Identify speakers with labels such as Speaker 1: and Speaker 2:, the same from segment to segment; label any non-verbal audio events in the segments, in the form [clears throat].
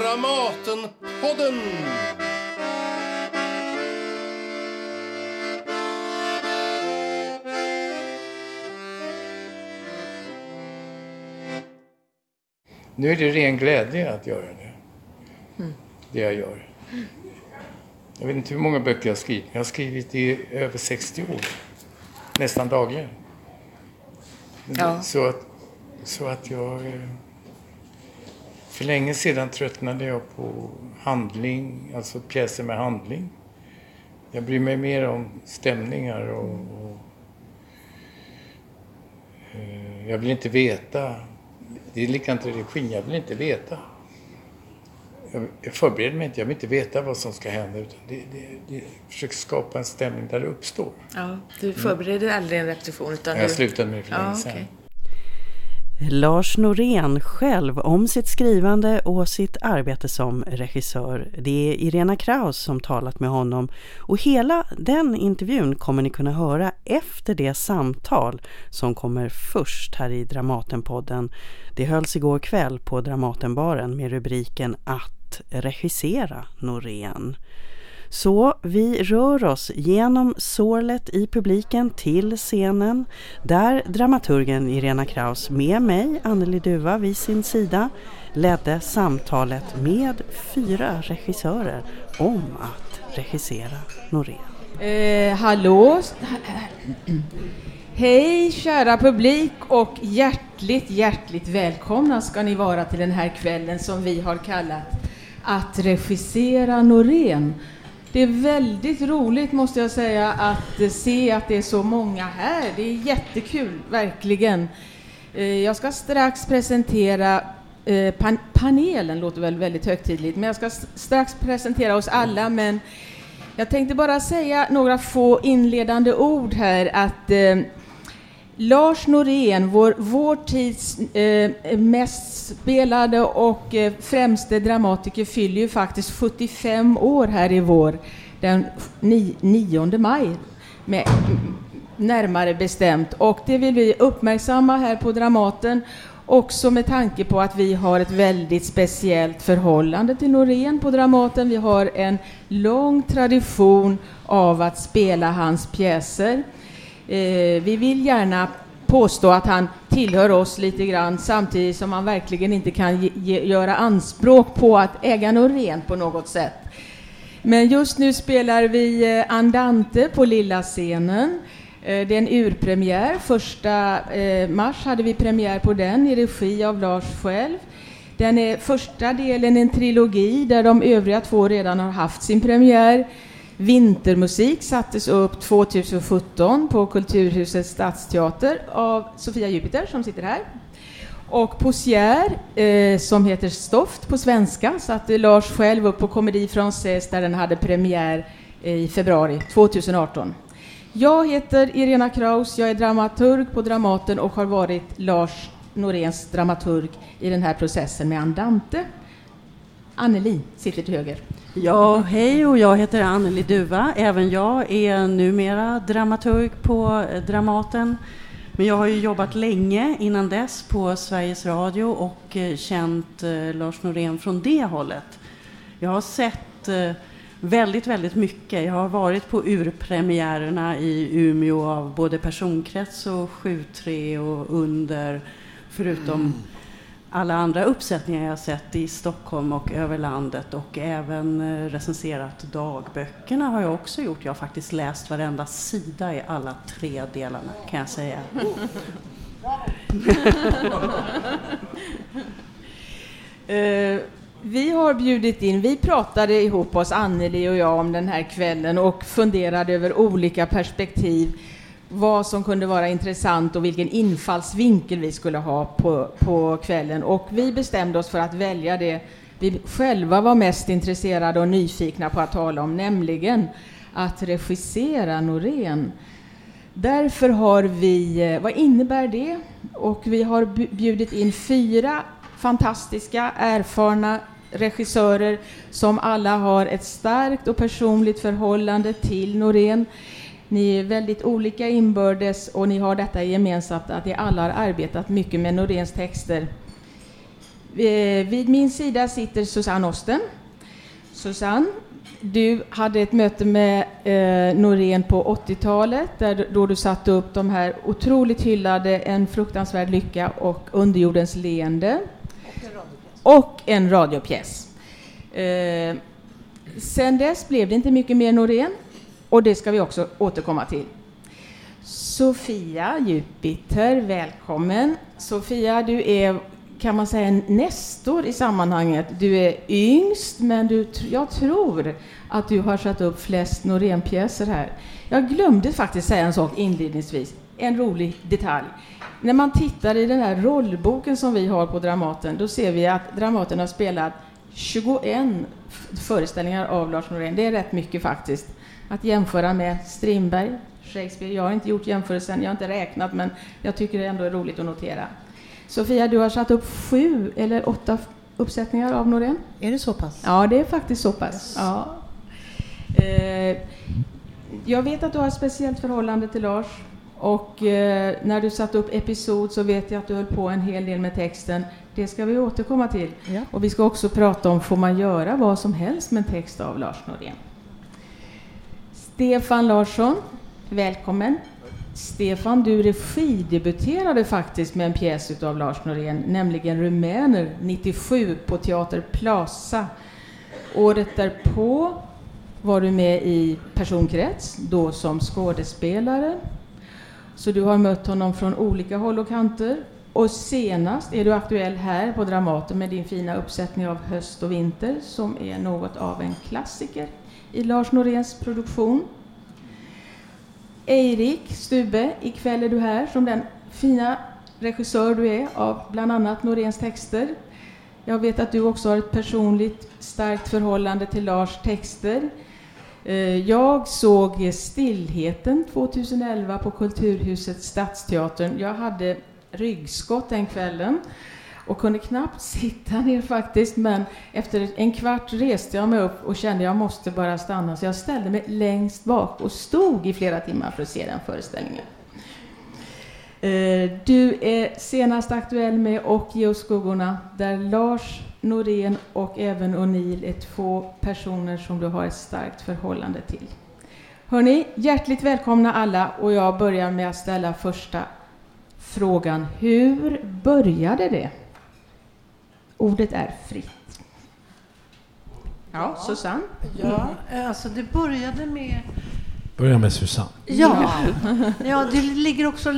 Speaker 1: Dramatenpodden!
Speaker 2: Nu är det ren glädje att göra det. Det jag gör. Jag vet inte hur många böcker jag har skrivit. Jag har skrivit i över 60 år. Nästan dagligen.
Speaker 3: Ja.
Speaker 2: Så, att, så att jag... För länge sedan tröttnade jag på handling, alltså pjäser med handling. Jag bryr mig mer om stämningar och... och eh, jag vill inte veta. Det är likadant i regin, jag vill inte veta. Jag, jag förbereder mig inte, jag vill inte veta vad som ska hända. Utan det, det, det, jag försöker skapa en stämning där det uppstår.
Speaker 3: Ja, du förbereder aldrig en repetition utan
Speaker 2: Jag
Speaker 3: du...
Speaker 2: slutade med det för länge
Speaker 3: Ja,
Speaker 2: sedan.
Speaker 3: okej.
Speaker 4: Lars Norén själv om sitt skrivande och sitt arbete som regissör. Det är Irena Kraus som talat med honom och hela den intervjun kommer ni kunna höra efter det samtal som kommer först här i Dramatenpodden. Det hölls igår kväll på Dramatenbaren med rubriken Att regissera Norén. Så vi rör oss genom sorlet i publiken till scenen där dramaturgen Irena Kraus med mig, Anneli Duva, vid sin sida ledde samtalet med fyra regissörer om att regissera Norén.
Speaker 5: Eh, hallå! Hej kära publik och hjärtligt, hjärtligt välkomna ska ni vara till den här kvällen som vi har kallat Att regissera Norén. Det är väldigt roligt måste jag säga att se att det är så många här. Det är jättekul, verkligen. Eh, jag ska strax presentera eh, pan panelen, låter väl väldigt högtidligt, men jag ska strax presentera oss alla. Men jag tänkte bara säga några få inledande ord här att eh, Lars Norén, vår, vår tids eh, mest spelade och eh, främste dramatiker, fyller ju faktiskt 75 år här i vår, den ni, 9 maj, med, närmare bestämt. Och det vill vi uppmärksamma här på Dramaten, också med tanke på att vi har ett väldigt speciellt förhållande till Norén på Dramaten. Vi har en lång tradition av att spela hans pjäser. Eh, vi vill gärna påstå att han tillhör oss lite grann samtidigt som han verkligen inte kan ge, ge, göra anspråk på att äga Norén på något sätt. Men just nu spelar vi eh, Andante på lilla scenen. Eh, Det är en urpremiär. Första eh, mars hade vi premiär på den i regi av Lars själv. Den är första delen en trilogi där de övriga två redan har haft sin premiär. Vintermusik sattes upp 2017 på Kulturhusets stadsteater av Sofia Jupiter som sitter här. Och Poussière, eh, som heter Stoft på svenska, satte Lars själv upp på Comédie Française där den hade premiär eh, i februari 2018. Jag heter Irena Kraus, jag är dramaturg på Dramaten och har varit Lars Noréns dramaturg i den här processen med Andante. Anneli sitter till höger.
Speaker 4: Ja, hej och jag heter Anneli Duva. Även jag är numera dramaturg på eh, Dramaten. Men jag har ju jobbat länge innan dess på Sveriges Radio och eh, känt eh, Lars Norén från det hållet. Jag har sett väldigt, väldigt mycket. Jag har varit på urpremiärerna i Umeå av både personkrets och 7-3 och under, förutom alla andra uppsättningar jag sett i Stockholm och över landet och även eh, recenserat dagböckerna har jag också gjort. Jag har faktiskt läst varenda sida i alla tre delarna kan jag säga. [laughs]
Speaker 5: Eh, vi har bjudit in, vi pratade ihop oss, Anneli och jag, om den här kvällen och funderade över olika perspektiv, vad som kunde vara intressant och vilken infallsvinkel vi skulle ha på, på kvällen. Och vi bestämde oss för att välja det vi själva var mest intresserade och nyfikna på att tala om, nämligen att regissera Norén. Därför har vi, eh, vad innebär det? Och vi har bjudit in fyra fantastiska, erfarna regissörer som alla har ett starkt och personligt förhållande till Norén. Ni är väldigt olika inbördes och ni har detta gemensamt att ni alla har arbetat mycket med Noréns texter. Eh, vid min sida sitter Susanne Osten. Susanne, du hade ett möte med eh, Norén på 80-talet där, då du satte upp de här otroligt hyllade En fruktansvärd lycka och Underjordens leende. Och en radiopjäs. Eh, sen dess blev det inte mycket mer Norén och det ska vi också återkomma till. Sofia Jupiter, välkommen. Sofia, du är kan man säga en nestor i sammanhanget. Du är yngst, men du, jag tror att du har satt upp flest Norén-pjäser här. Jag glömde faktiskt säga en sak inledningsvis, en rolig detalj. När man tittar i den här rollboken som vi har på Dramaten, då ser vi att Dramaten har spelat 21 föreställningar av Lars Norén. Det är rätt mycket faktiskt. Att jämföra med Strindberg, Shakespeare. Jag har inte gjort jämförelsen, jag har inte räknat, men jag tycker det ändå är roligt att notera. Sofia, du har satt upp sju eller åtta uppsättningar av Norén.
Speaker 1: Är det så pass?
Speaker 5: Ja, det är faktiskt så pass. Yes. Ja. Eh, jag vet att du har ett speciellt förhållande till Lars. Och eh, när du satte upp episod så vet jag att du höll på en hel del med texten. Det ska vi återkomma till. Ja. Och vi ska också prata om, får man göra vad som helst med text av Lars Norén? Stefan Larsson, välkommen. Stefan, du regidebuterade faktiskt med en pjäs av Lars Norén, nämligen Rumäner 97 på Teater Plaza. Året därpå var du med i Personkrets, då som skådespelare. Så du har mött honom från olika håll och kanter. Och senast är du aktuell här på Dramaten med din fina uppsättning av Höst och vinter som är något av en klassiker i Lars Noréns produktion. Eirik Stube, ikväll är du här som den fina regissör du är av bland annat Noréns texter. Jag vet att du också har ett personligt starkt förhållande till Lars texter. Eh, jag såg Stillheten 2011 på Kulturhuset Stadsteatern. Jag hade ryggskott den kvällen och kunde knappt [laughs] sitta ner faktiskt, men efter en kvart reste jag mig upp och kände att jag måste bara stanna, så jag ställde mig längst bak och stod i flera timmar för att se den föreställningen. Eh, du är senast aktuell med Och ge oss skuggorna, där Lars Norén och även O'Neill är två personer som du har ett starkt förhållande till. Hörni, hjärtligt välkomna alla och jag börjar med att ställa första frågan. Hur började det? Ordet är fritt. Ja. Susanne?
Speaker 1: Ja, alltså det började med...
Speaker 2: Börja med Susanne.
Speaker 1: Ja, ja det ligger också...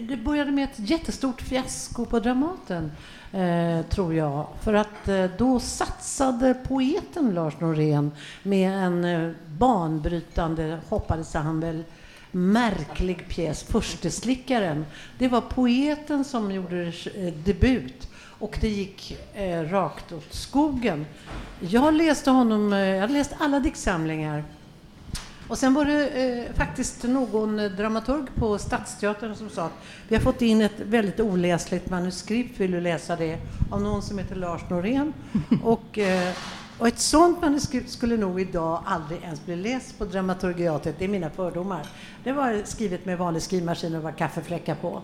Speaker 1: Det började med ett jättestort fiasko på Dramaten, eh, tror jag. För att eh, då satsade poeten Lars Norén med en eh, banbrytande, hoppades han väl, märklig pjäs, Försteslickaren. Det var poeten som gjorde eh, debut och det gick eh, rakt åt skogen. Jag läste honom, eh, jag hade läst alla diktsamlingar. Och sen var det eh, faktiskt någon dramaturg på Stadsteatern som sa att vi har fått in ett väldigt oläsligt manuskript, vill du läsa det? Av någon som heter Lars Norén. [laughs] och, eh, och ett sånt manuskript skulle nog idag aldrig ens bli läst på Dramaturgiatet, det är mina fördomar. Det var skrivet med vanlig skrivmaskin och var kaffefläckar på.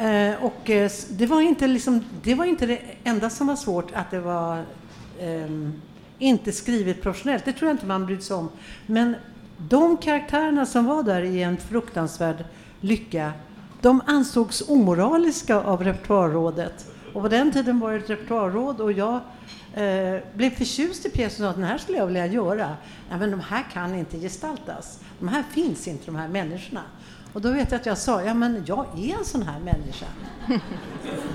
Speaker 1: Eh, och eh, det, var inte liksom, det var inte det enda som var svårt, att det var eh, inte skrivet professionellt. Det tror jag inte man brydde sig om. Men de karaktärerna som var där i en fruktansvärd lycka, de ansågs omoraliska av repertoarrådet. Och på den tiden var det ett repertoarråd och jag eh, blev förtjust i pjäsen och sa att den här skulle jag vilja göra. Ja, men de här kan inte gestaltas. De här finns inte, de här människorna. Och då vet jag att jag sa, ja men jag är en sån här människa. [laughs]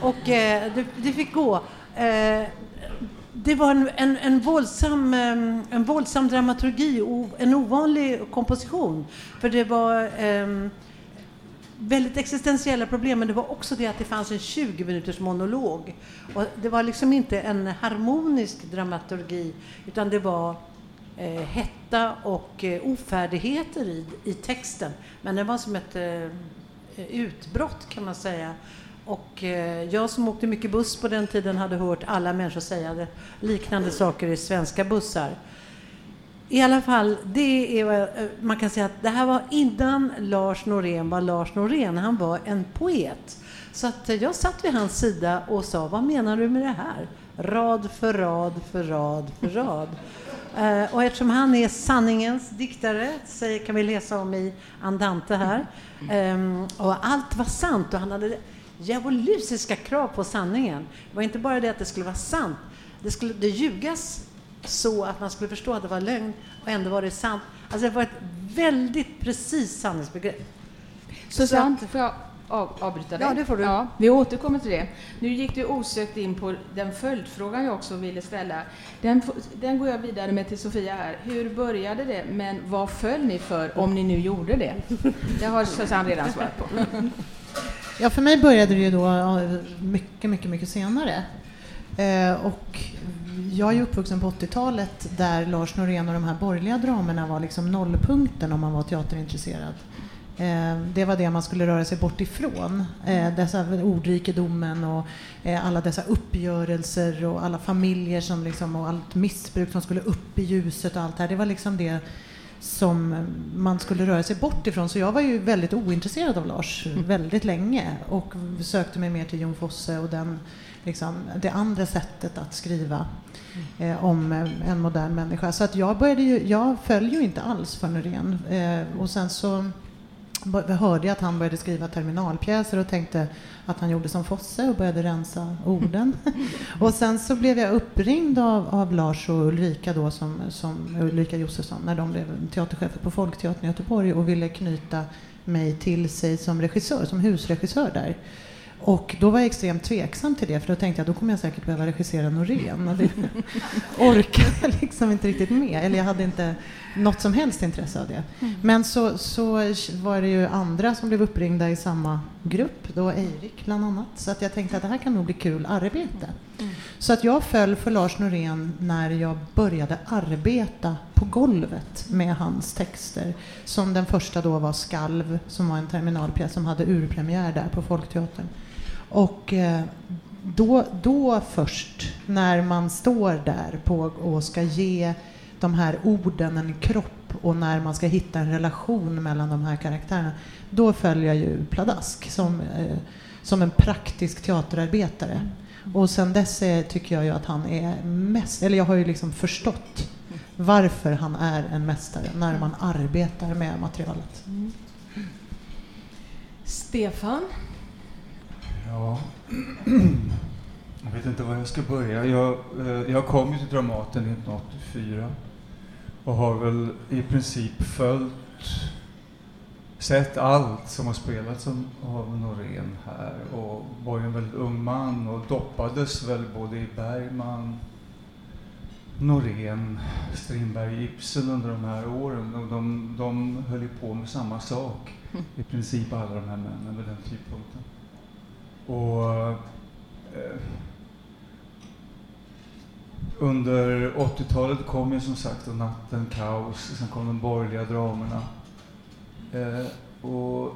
Speaker 1: och eh, det, det, fick gå. Eh, det var en, en, en, våldsam, eh, en våldsam dramaturgi, en ovanlig komposition. För det var eh, väldigt existentiella problem, men det var också det att det fanns en 20 minuters monolog. Och det var liksom inte en harmonisk dramaturgi, utan det var eh, hetta och eh, ofärdigheter i, i texten. Men det var som ett eh, utbrott kan man säga. Och eh, jag som åkte mycket buss på den tiden hade hört alla människor säga det, liknande saker i svenska bussar. I alla fall, det är, eh, man kan säga att det här var innan Lars Norén var Lars Norén. Han var en poet Så att eh, jag satt vid hans sida och sa, vad menar du med det här? Rad för rad för rad för rad. Eh, och eftersom han är sanningens diktare, säger, kan vi läsa om i Andante här, eh, och allt var sant och han hade djävulusiska krav på sanningen. Det var inte bara det att det skulle vara sant, det skulle det ljugas så att man skulle förstå att det var lögn och ändå var det sant. Alltså det var ett väldigt precis sanningsbegrepp.
Speaker 5: Susanne, får jag av, avbryta dig?
Speaker 1: Ja, det får du.
Speaker 5: Ja, vi återkommer till det. Nu gick du osökt in på den följdfrågan jag också ville ställa. Den, den går jag vidare med till Sofia här. Hur började det, men vad föll ni för, om ni nu gjorde det? Det har Susanne redan svarat på. [laughs]
Speaker 6: Ja, för mig började det ju då mycket, mycket, mycket senare. Eh, och jag är uppvuxen på 80-talet där Lars Norén och de här borgerliga dramerna var liksom nollpunkten om man var teaterintresserad. Eh, det var det man skulle röra sig bort ifrån. Eh, dessa ordrikedomen och eh, alla dessa uppgörelser och alla familjer som liksom, och allt missbruk som skulle upp i ljuset och allt det här. Det var liksom det som man skulle röra sig bort ifrån. Så jag var ju väldigt ointresserad av Lars mm. väldigt länge och sökte mig mer till Jon Fosse och den, liksom, det andra sättet att skriva eh, om en modern människa. Så att jag, började ju, jag föll ju inte alls för Norén. Eh, och sen så hörde jag att han började skriva terminalpjäser och tänkte att han gjorde som Fosse och började rensa orden. [laughs] och sen så blev jag uppringd av, av Lars och Ulrika då som, som Ulrika Josefsson när de blev teaterchefer på Folkteatern i Göteborg och ville knyta mig till sig som regissör, som husregissör där. Och då var jag extremt tveksam till det för då tänkte jag då kommer jag säkert behöva regissera Norén och det [laughs] orkade jag liksom inte riktigt med. Eller jag hade inte något som helst intresse av det. Mm. Men så, så var det ju andra som blev uppringda i samma grupp, då Eirik bland annat. Så att jag tänkte att det här kan nog bli kul arbete. Mm. Så att jag föll för Lars Norén när jag började arbeta på golvet med hans texter. Som den första då var Skalv, som var en terminalpjäs som hade urpremiär där på Folkteatern. Och eh, då, då först, när man står där på och ska ge de här orden en kropp och när man ska hitta en relation mellan de här karaktärerna, då följer jag ju pladask som, eh, som en praktisk teaterarbetare. Och sen dess är, tycker jag ju att han är mest, eller jag har ju liksom förstått varför han är en mästare när man arbetar med materialet. Mm.
Speaker 5: Stefan?
Speaker 7: Ja, jag vet inte var jag ska börja. Jag, eh, jag kom ju till Dramaten 1984 och har väl i princip följt, sett allt som har spelats av Norén här och var ju en väldigt ung man och doppades väl både i Bergman, Norén, Strindberg, Ibsen under de här åren. Och de, de höll ju på med samma sak, i princip alla de här männen vid den tidpunkten. Och eh, under 80-talet kom ju som sagt Natten, Kaos, sen kom de borgerliga dramerna. Eh, och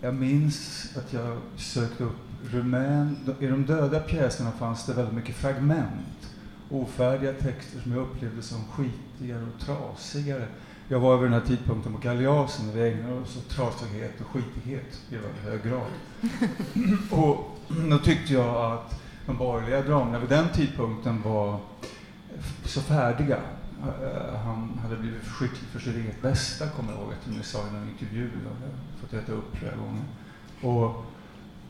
Speaker 7: jag minns att jag sökte upp Rumän. I de döda pjäserna fanns det väldigt mycket fragment. Ofärdiga texter som jag upplevde som skitigare och trasigare. Jag var vid den här tidpunkten på Galeasen och vi ägnade oss åt trasighet och skitighet i hög grad. [laughs] och då tyckte jag att de borgerliga dramerna vid den tidpunkten var så färdiga. Eh, han hade blivit för skicklig för sitt eget bästa, kommer jag ihåg att ni sa i någon intervju. Jag har fått äta upp flera gånger. Och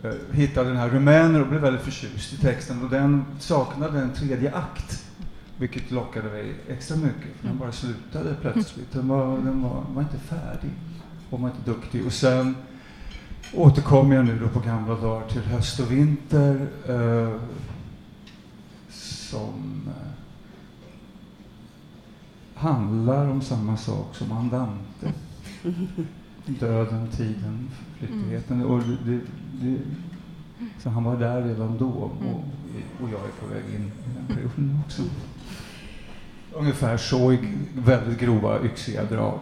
Speaker 7: eh, hittade den här rumäner och blev väldigt förtjust i texten. Och den saknade en tredje akt, vilket lockade mig extra mycket. För den bara slutade plötsligt. Den var, den var, var inte färdig och var inte duktig. Och sen återkommer jag nu då på gamla dagar till höst och vinter eh, som eh, handlar om samma sak som Andante. [laughs] Döden, tiden, flyktigheten. Och det, det, så han var där redan då och, och jag är på väg in i den perioden också. Ungefär så i väldigt grova, yxiga drag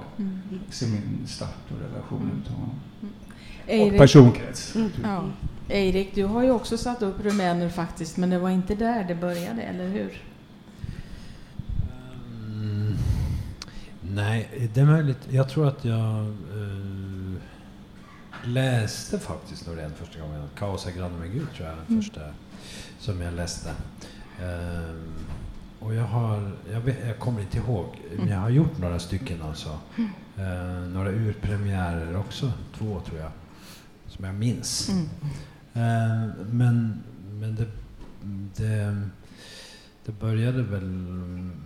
Speaker 7: ser min start och relation ut till honom. Och personkrets.
Speaker 5: Ja. Eirik, du har ju också satt upp rumäner faktiskt, men det var inte där det började, eller hur?
Speaker 8: Nej, det är möjligt. Jag tror att jag... Eh, läste faktiskt Norén första gången. Kaos är granne med Gud tror jag den
Speaker 6: Mm.
Speaker 8: första som jag läste. Ehm, och jag har, jag, vet, jag kommer inte ihåg, men jag har gjort några stycken alltså. Ehm, några urpremiärer också, två tror jag, som jag minns. Ehm, men men det, det, det började väl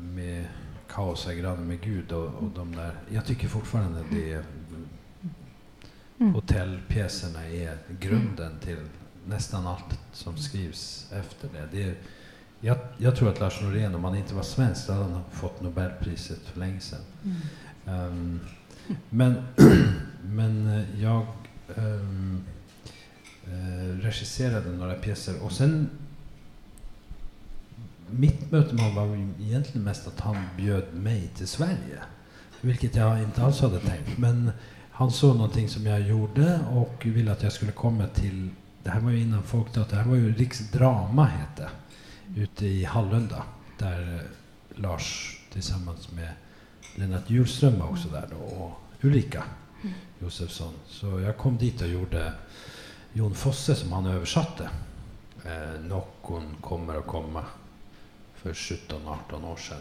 Speaker 8: med Kaos är granne med Gud och, och de där. Jag tycker fortfarande det
Speaker 6: Mm.
Speaker 8: hotellpjäserna är grunden till nästan allt som skrivs efter det. det är, jag, jag tror att Lars Norén, om han inte var svensk, hade han fått Nobelpriset för länge sedan. Ehm, men, [clears throat] men eh, jag ehm, eh, regisserade några pjäser och sen mitt möte med honom var egentligen mest att han bjöd mig till Sverige. Vilket jag inte alls hade tänkt. Men han såg någonting som jag gjorde och ville att jag skulle komma till, det här var ju innan Folkteater, det här var ju Riksdrama hette, ute i Hallunda. Där eh, Lars tillsammans med Lennart Hjulström var också där då och Ulrika Josefsson. Så jag kom dit och gjorde Jon Fosse som han översatte. Eh, Nockon kommer att komma för 17-18 år sedan.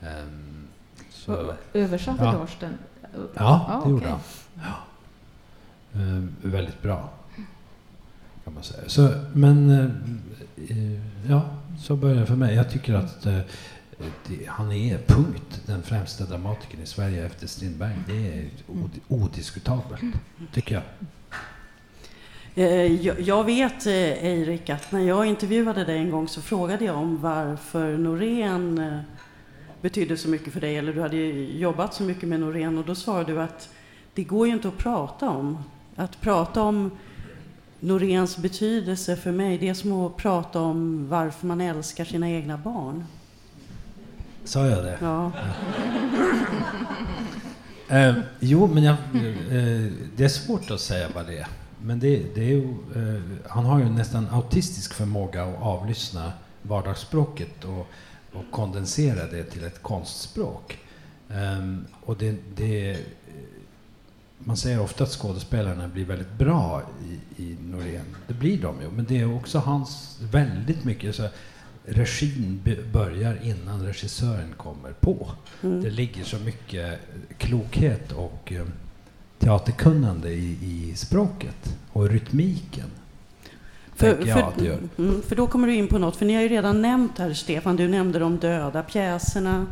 Speaker 8: Ehm, så,
Speaker 5: Översatte
Speaker 8: Ja.
Speaker 5: Lars den?
Speaker 8: ja, det gjorde
Speaker 5: okej.
Speaker 8: han. Ja. Ehm, väldigt bra. Kan man säga. Så, men eh, ja, så började det för mig. Jag tycker att eh, det, han är punkt den främsta dramatikern i Sverige efter Strindberg. Det är od, odiskutabelt, tycker jag.
Speaker 4: Eh, Jag vet, eh, Eirik, att när jag intervjuade dig en gång så frågade jag om varför Norén eh, betydde så mycket för dig, eller du hade jobbat så mycket med Norén, och då svarade du att det går ju inte att prata om. Att prata om Noréns betydelse för mig, det är som att prata om varför man älskar sina egna barn.
Speaker 8: Sa jag det?
Speaker 4: Ja.
Speaker 8: Eh, jo, men jag, eh, det är svårt att säga vad det är. Men det, det är ju, eh, han har ju nästan autistisk förmåga att avlyssna vardagsspråket och, och kondensera det till ett konstspråk. Ehm, och det, det, man säger ofta att skådespelarna blir väldigt bra i, i Norén. Det blir de ju, men det är också hans väldigt mycket så regin börjar innan regissören kommer på.
Speaker 4: Mm.
Speaker 8: Det ligger så mycket klokhet och eh, teaterkunnande i, i språket och rytmiken. det gör.
Speaker 4: Mm, för då kommer du in på något, för ni har ju redan nämnt här, Stefan, du nämnde de döda pjäserna.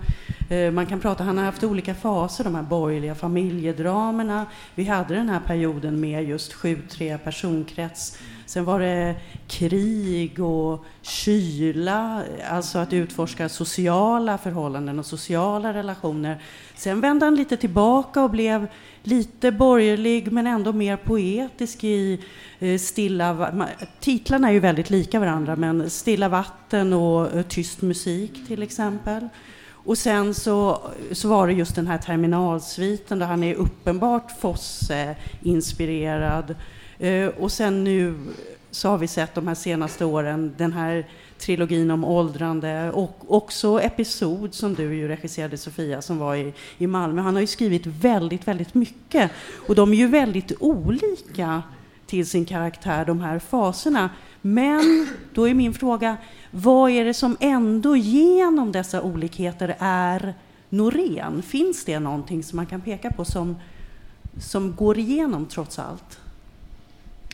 Speaker 4: Eh, Man kan prata, han har haft olika faser, de här borgerliga familjedramerna. Vi hade den här perioden med just 7-3 personkrets. Sen var det krig och kyla, alltså att utforska sociala förhållanden och sociala relationer. Sen vände han lite tillbaka och blev lite borgerlig men ändå mer poetisk i eh, Stilla Titlarna är ju väldigt lika varandra men Stilla vatten och eh, Tyst musik till exempel. Och sen så, så var det just den här terminalsviten där han är uppenbart Fosse-inspirerad. Eh, och sen nu så har vi sett de här senaste åren den här trilogin om åldrande och också Episod som du ju regisserade Sofia som var i, i Malmö. Han har ju skrivit väldigt, väldigt mycket och de är ju väldigt olika till sin karaktär, de här faserna. Men då är min fråga, vad är det som ändå genom dessa olikheter är Norén? Finns det någonting som man kan peka på som, som går igenom trots allt?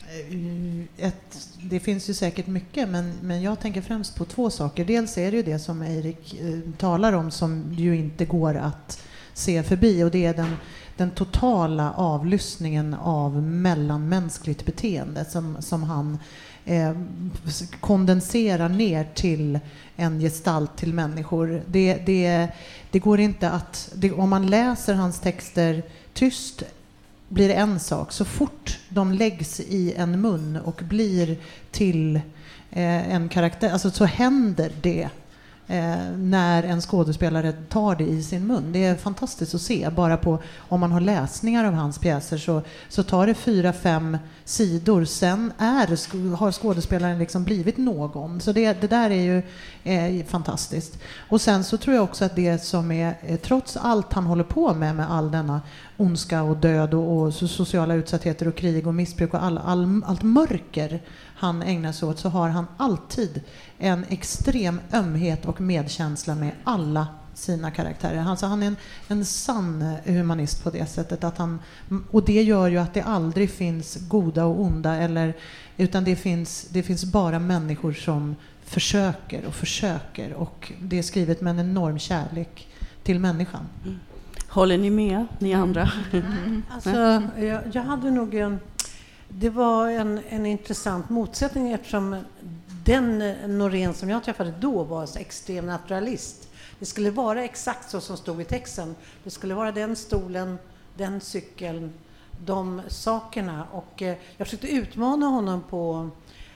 Speaker 6: Eh, ett, det finns ju säkert mycket, men, men jag tänker främst på två saker. Dels är det ju det som Eirik eh, talar om som ju inte går att se förbi och det är den, den totala avlyssningen av mellanmänskligt beteende som, som han eh, kondenserar ner till en gestalt till människor. Det, det, det går inte att... Det, om man läser hans texter tyst blir en sak. Så fort de läggs i en mun och blir till eh, en karaktär, alltså så händer det eh, när en skådespelare tar det i sin mun. Det är fantastiskt att se. Bara på, om man har läsningar av hans pjäser så, så tar det fyra, fem sidor. Sen är, har skådespelaren liksom blivit någon. Så det, det där är ju eh, fantastiskt. Och sen så tror jag också att det som är, eh, trots allt han håller på med, med all denna ondska och död och, och sociala utsattheter och krig och missbruk och all, all, allt mörker han ägnar sig åt så har han alltid en extrem ömhet och medkänsla med alla sina karaktärer. Alltså han är en, en sann humanist på det sättet. Att han, och det gör ju att det aldrig finns goda och onda, eller, utan det finns, det finns bara människor som försöker och försöker. Och det är skrivet med en enorm kärlek till människan. Mm.
Speaker 4: Håller ni med, ni andra?
Speaker 1: Mm. [laughs] Alltså, jag, jag, hade nog en... Det var en, en intressant motsättning eftersom den eh, Norén som jag träffade då var extrem naturalist. Det skulle vara exakt så som stod i texten. Det skulle vara den stolen, den cykeln, de sakerna. Och eh, jag försökte utmana honom på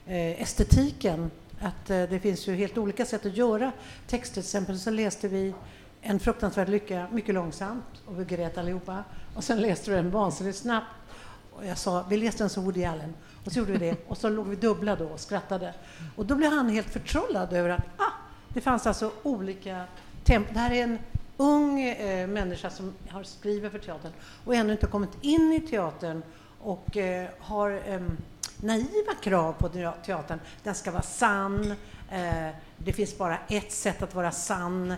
Speaker 1: eh, estetiken. Att eh, det finns ju helt olika sätt att göra texter. Till exempel så läste vi En fruktansvärd lycka mycket långsamt och vi grät allihopa. Och sen läste vi den vansinnigt snabbt. Och jag sa, vi läste den som Woody Allen. Och så gjorde vi det. Och så låg vi dubbla då och skrattade. Och då blev han helt förtrollad över att ah, det fanns alltså olika temp. Det här är en ung eh, människa som har skriver för teatern och ännu inte kommit in i teatern och eh, har eh, naiva krav på teatern. Den ska vara sann. Eh, det finns bara ett sätt att vara sann.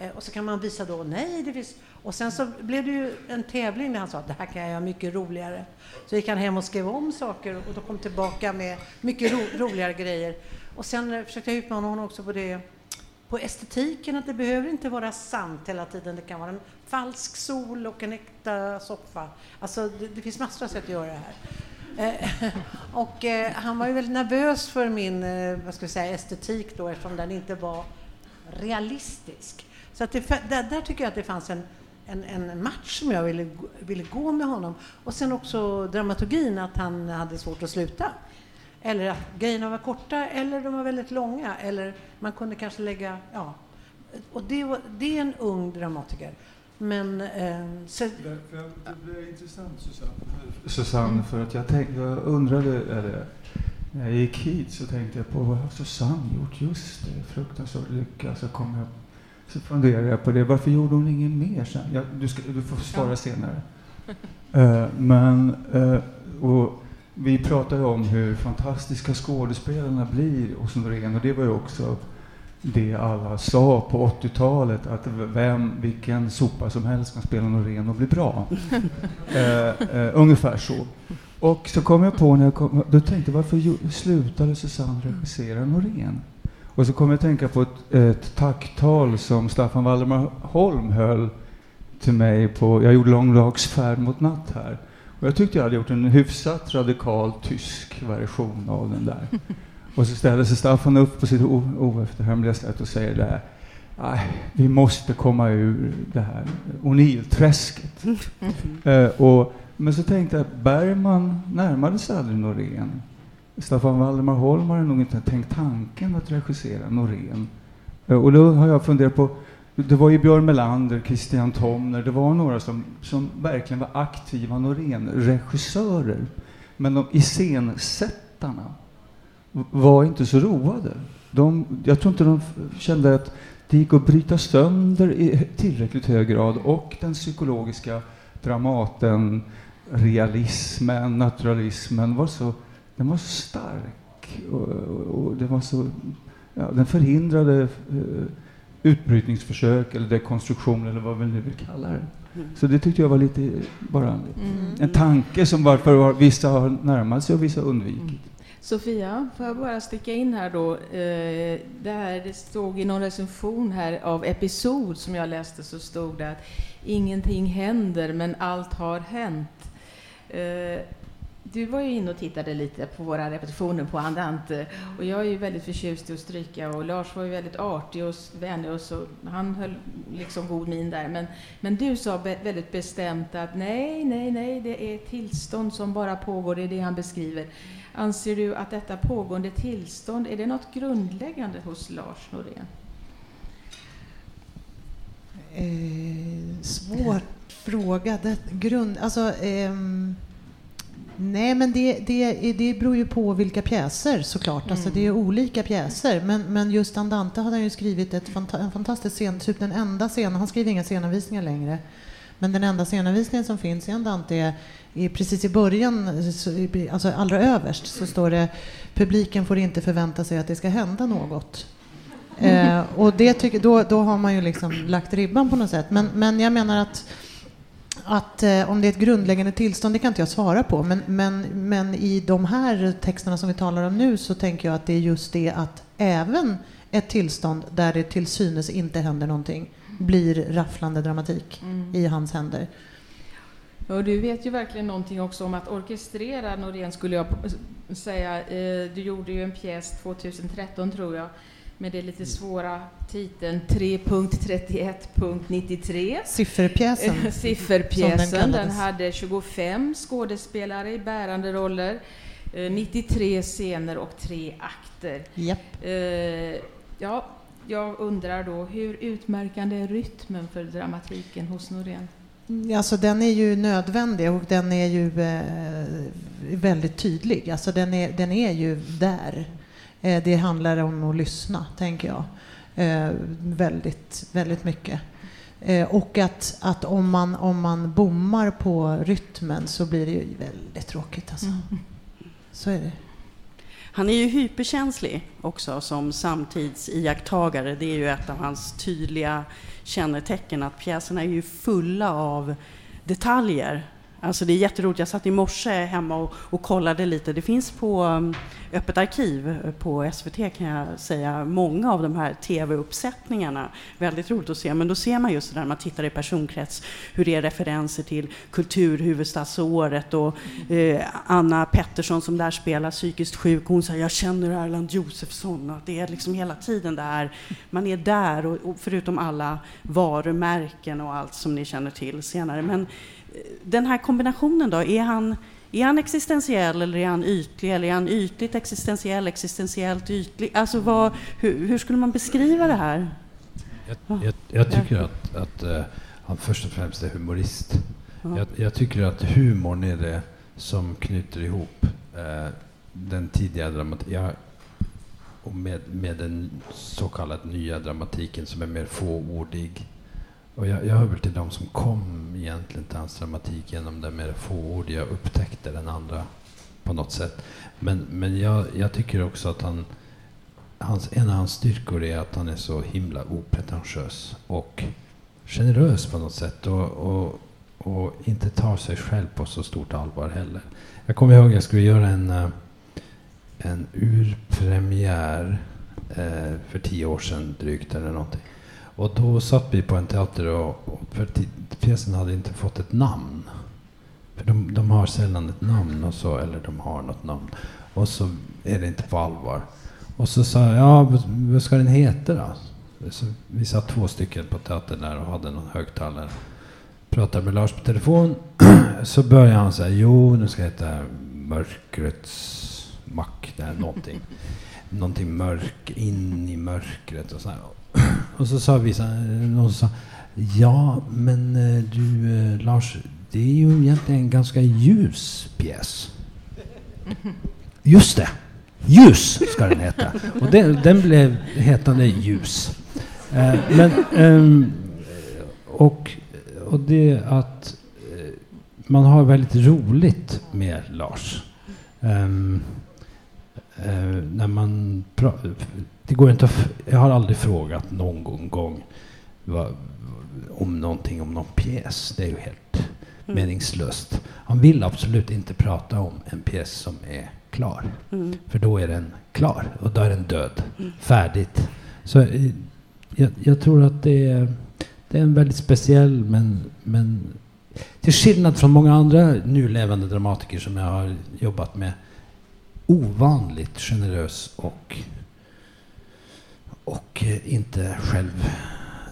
Speaker 1: Eh, och så kan man visa då, nej, det finns... Och sen så blev det ju en tävling där han sa att det här kan jag göra mycket roligare. Så gick han hem och skrev om saker och då kom tillbaka med mycket ro roligare grejer. Och sen eh, försökte jag utmana honom också på det på estetiken, att det behöver inte vara sant hela tiden. Det kan vara en falsk sol och en äkta soffa. Alltså, det, det finns massor av sätt att göra det här. Eh, [laughs] och eh, han var ju väldigt nervös för min eh, vad ska vi säga, estetik då eftersom den inte var realistisk. Så att det, där, där, tycker jag att det fanns en, en, en, match som jag ville, ville gå med honom. Och sen också dramaturgin, att han hade svårt att sluta. Eller att grejerna var korta eller de var väldigt långa. Eller man kunde kanske lägga... Ja. Och det, var, det är en ung dramatiker. Men... Eh, så...
Speaker 7: Det, blir intressant, Susanne. Susanne, för att jag, tänkte, jag undrade... Eller, när jag gick hit så tänkte jag på vad har Susanne gjort? Just det, fruktansvärt lycka. Så kom jag så funderade jag på det. Varför gjorde hon inget mer sen? Ja, du, ska, du får svara ja. senare. uh, men, uh, och vi pratade om hur fantastiska skådespelarna blir hos Norén och det var ju också det alla sa på 80-talet att vem, vilken sopa som helst kan spela Norén och bli bra. [laughs] eh, ungefär så. Och så kom jag på när jag kom, då tänkte varför slutade Susanne regissera Norén? Och så kom jag att tänka på ett, ett tacktal som Staffan Valdemar Holm höll till mig på, jag gjorde långdagsfärd mot natt här. Och jag tyckte jag hade gjort en hyfsat radikal tysk version av den där. [laughs] Och så ställer sig Staffan upp på sitt oefterhärmliga sätt och säger det här, vi måste komma ur det här O'Neill-träsket. uh, [laughs] och, men så tänkte jag, Bergman närmade sig aldrig Norén. Staffan Valdemar Holm har nog inte tänkt tanken att regissera Norén. Eh, och då har jag funderat på, det var ju Björn Melander, Christian Tomner, det var några som, som verkligen var aktiva Norén-regissörer. Men de iscensättarna var inte så roade. De, jag tror inte de kände att det gick att bryta sönder i tillräckligt hög grad och den psykologiska dramaten, realismen, naturalismen var så, den var så stark och, och, och den var så, ja, den förhindrade uh, utbrytningsförsök eller dekonstruktion eller vad vi nu vill kalla det. Mm. Så det tyckte jag var lite bara mm. en tanke som varför vissa har närmat sig och vissa undvikit. Mm.
Speaker 5: Sofia, får jag bara sticka in här då? Eh, det, här, det stod i någon recension här av Episod som jag läste så stod det att ingenting händer men allt har hänt. Eh, du var ju inne och tittade lite på våra repetitioner på Andante och jag är ju väldigt förtjust i att stryka och Lars var ju väldigt artig och vänlig och så han höll liksom god min där. Men, men du sa be väldigt bestämt att nej, nej, nej, det är ett tillstånd som bara pågår, det är det han beskriver. Anser du att detta pågående tillstånd, är det något grundläggande hos Lars Norén?
Speaker 6: Eh, svår fråga. Det, grund, alltså, ehm, nej, men det, det, det beror ju på vilka pjäser såklart. Mm. Alltså, det är olika pjäser. Men, men just Andante hade han ju skrivit ett, en fantastisk scen, typ den enda scenen. Han skriver inga scenanvisningar längre. Men den enda scenanvisningen som finns i Andante är, är precis i början, alltså allra överst, så står det publiken får inte förvänta sig att det ska hända något. Eh, och det tycker, då, då har man ju liksom lagt ribban på något sätt. Men, men jag menar att att eh, om det är ett grundläggande tillstånd, det kan inte jag svara på. Men, men, men i de här texterna som vi talar om nu så tänker jag att det är just det att även ett tillstånd där det till synes inte händer någonting blir rafflande dramatik mm. i hans händer.
Speaker 5: Och du vet ju verkligen någonting också om att orkestrera, Norén skulle jag säga. Eh, du gjorde ju en pjäs 2013 tror jag med det lite svåra titeln 3.31.93.
Speaker 6: Sifferpjäsen. [laughs]
Speaker 5: Sifferpjäsen. Den, den, hade 25 skådespelare i bärande roller, 93 eh, scener och tre akter.
Speaker 6: Yep.
Speaker 5: Uh, ja, jag undrar då, hur utmärkande är rytmen för dramatiken hos Norén?
Speaker 6: Alltså den är ju nödvändig och den är ju eh, väldigt tydlig. Alltså den är, den är ju där. Eh, det handlar om att lyssna, tänker jag. Eh, väldigt, väldigt mycket. Eh, och att, att om, man, om man bommar på rytmen så blir det ju väldigt tråkigt. Alltså. Mm. Så är det.
Speaker 4: Han är ju hyperkänslig också som samtidsiaktagare. Det är ju ett av hans tydliga kännetecken att pjäserna är ju fulla av detaljer Alltså det är jätteroligt. Jag satt i morse hemma och, och kollade lite. Det finns på um, Öppet arkiv eh, på SVT kan jag säga, många av de här tv-uppsättningarna. Väldigt roligt att se. Men då ser man just det där när man tittar i personkrets, hur det är referenser till kulturhuvudstadsåret och eh, Anna Pettersson som där spelar psykiskt sjuk. Hon säger jag känner Erland Josefsson. Och det är liksom hela tiden där. Man är där, och, och förutom alla varumärken och allt som ni känner till senare. Men den här kombinationen då, är han, är han existentiell eller är han ytlig? Eller är han ytligt existentiell, existentiellt ytlig? Alltså vad, hur, hur skulle man beskriva det här?
Speaker 8: Jag, jag, jag tycker att, att uh, han först och främst är humorist. Ja. Jag, jag, tycker att humorn är det som knyter ihop uh, den tidiga dramatiken med, med den så kallade nya dramatiken som är mer fåordig och jag, jag hör väl till de som kom egentligen till hans dramatik genom det mer fåordiga, upptäckte den andra på något sätt. Men, men jag, jag tycker också att han, hans, en av hans styrkor är att han är så himla opretentiös och generös på något sätt och, och, och inte tar sig själv på så stort allvar heller. Jag kommer ihåg att jag skulle göra en, eh, en urpremiär eh, för tio år sedan drygt eller någonting. Och då satt vi på en teater och, och för pjäsen hade inte fått ett namn. För de, de har sällan ett namn och så, eller de har något namn. Och så är det inte på allvar. Och så sa jag, ja vad ska den heta då? Så vi satt två stycken på teatern där och hade någon högtalare. Pratade med Lars på telefon. [clears throat] så började han säga, jo nu ska det heta Mörkrets mack, någonting. någonting mörk, in i mörkret och så här. Och så sa vissa, någon sa, ja men eh, du eh, Lars, det är ju egentligen en ganska ljus pjäs. Just det! Ljus ska den heta. Och den, den blev hetande Ljus. Eh, men, eh, och, och det att eh, man har väldigt roligt med Lars. Ehm, eh, när man pratar det går inte att, jag har aldrig frågat någon gång vad, om någonting om någon pjäs. Det är ju helt mm. meningslöst. Han vill absolut inte prata om en pjäs som är klar. Mm. För då är den klar och då är den död. Mm. Färdigt. Så eh, jag, jag, tror att det är, det är en väldigt speciell men, men till skillnad från många andra nu levande dramatiker som jag har jobbat med ovanligt generös och och eh, inte själv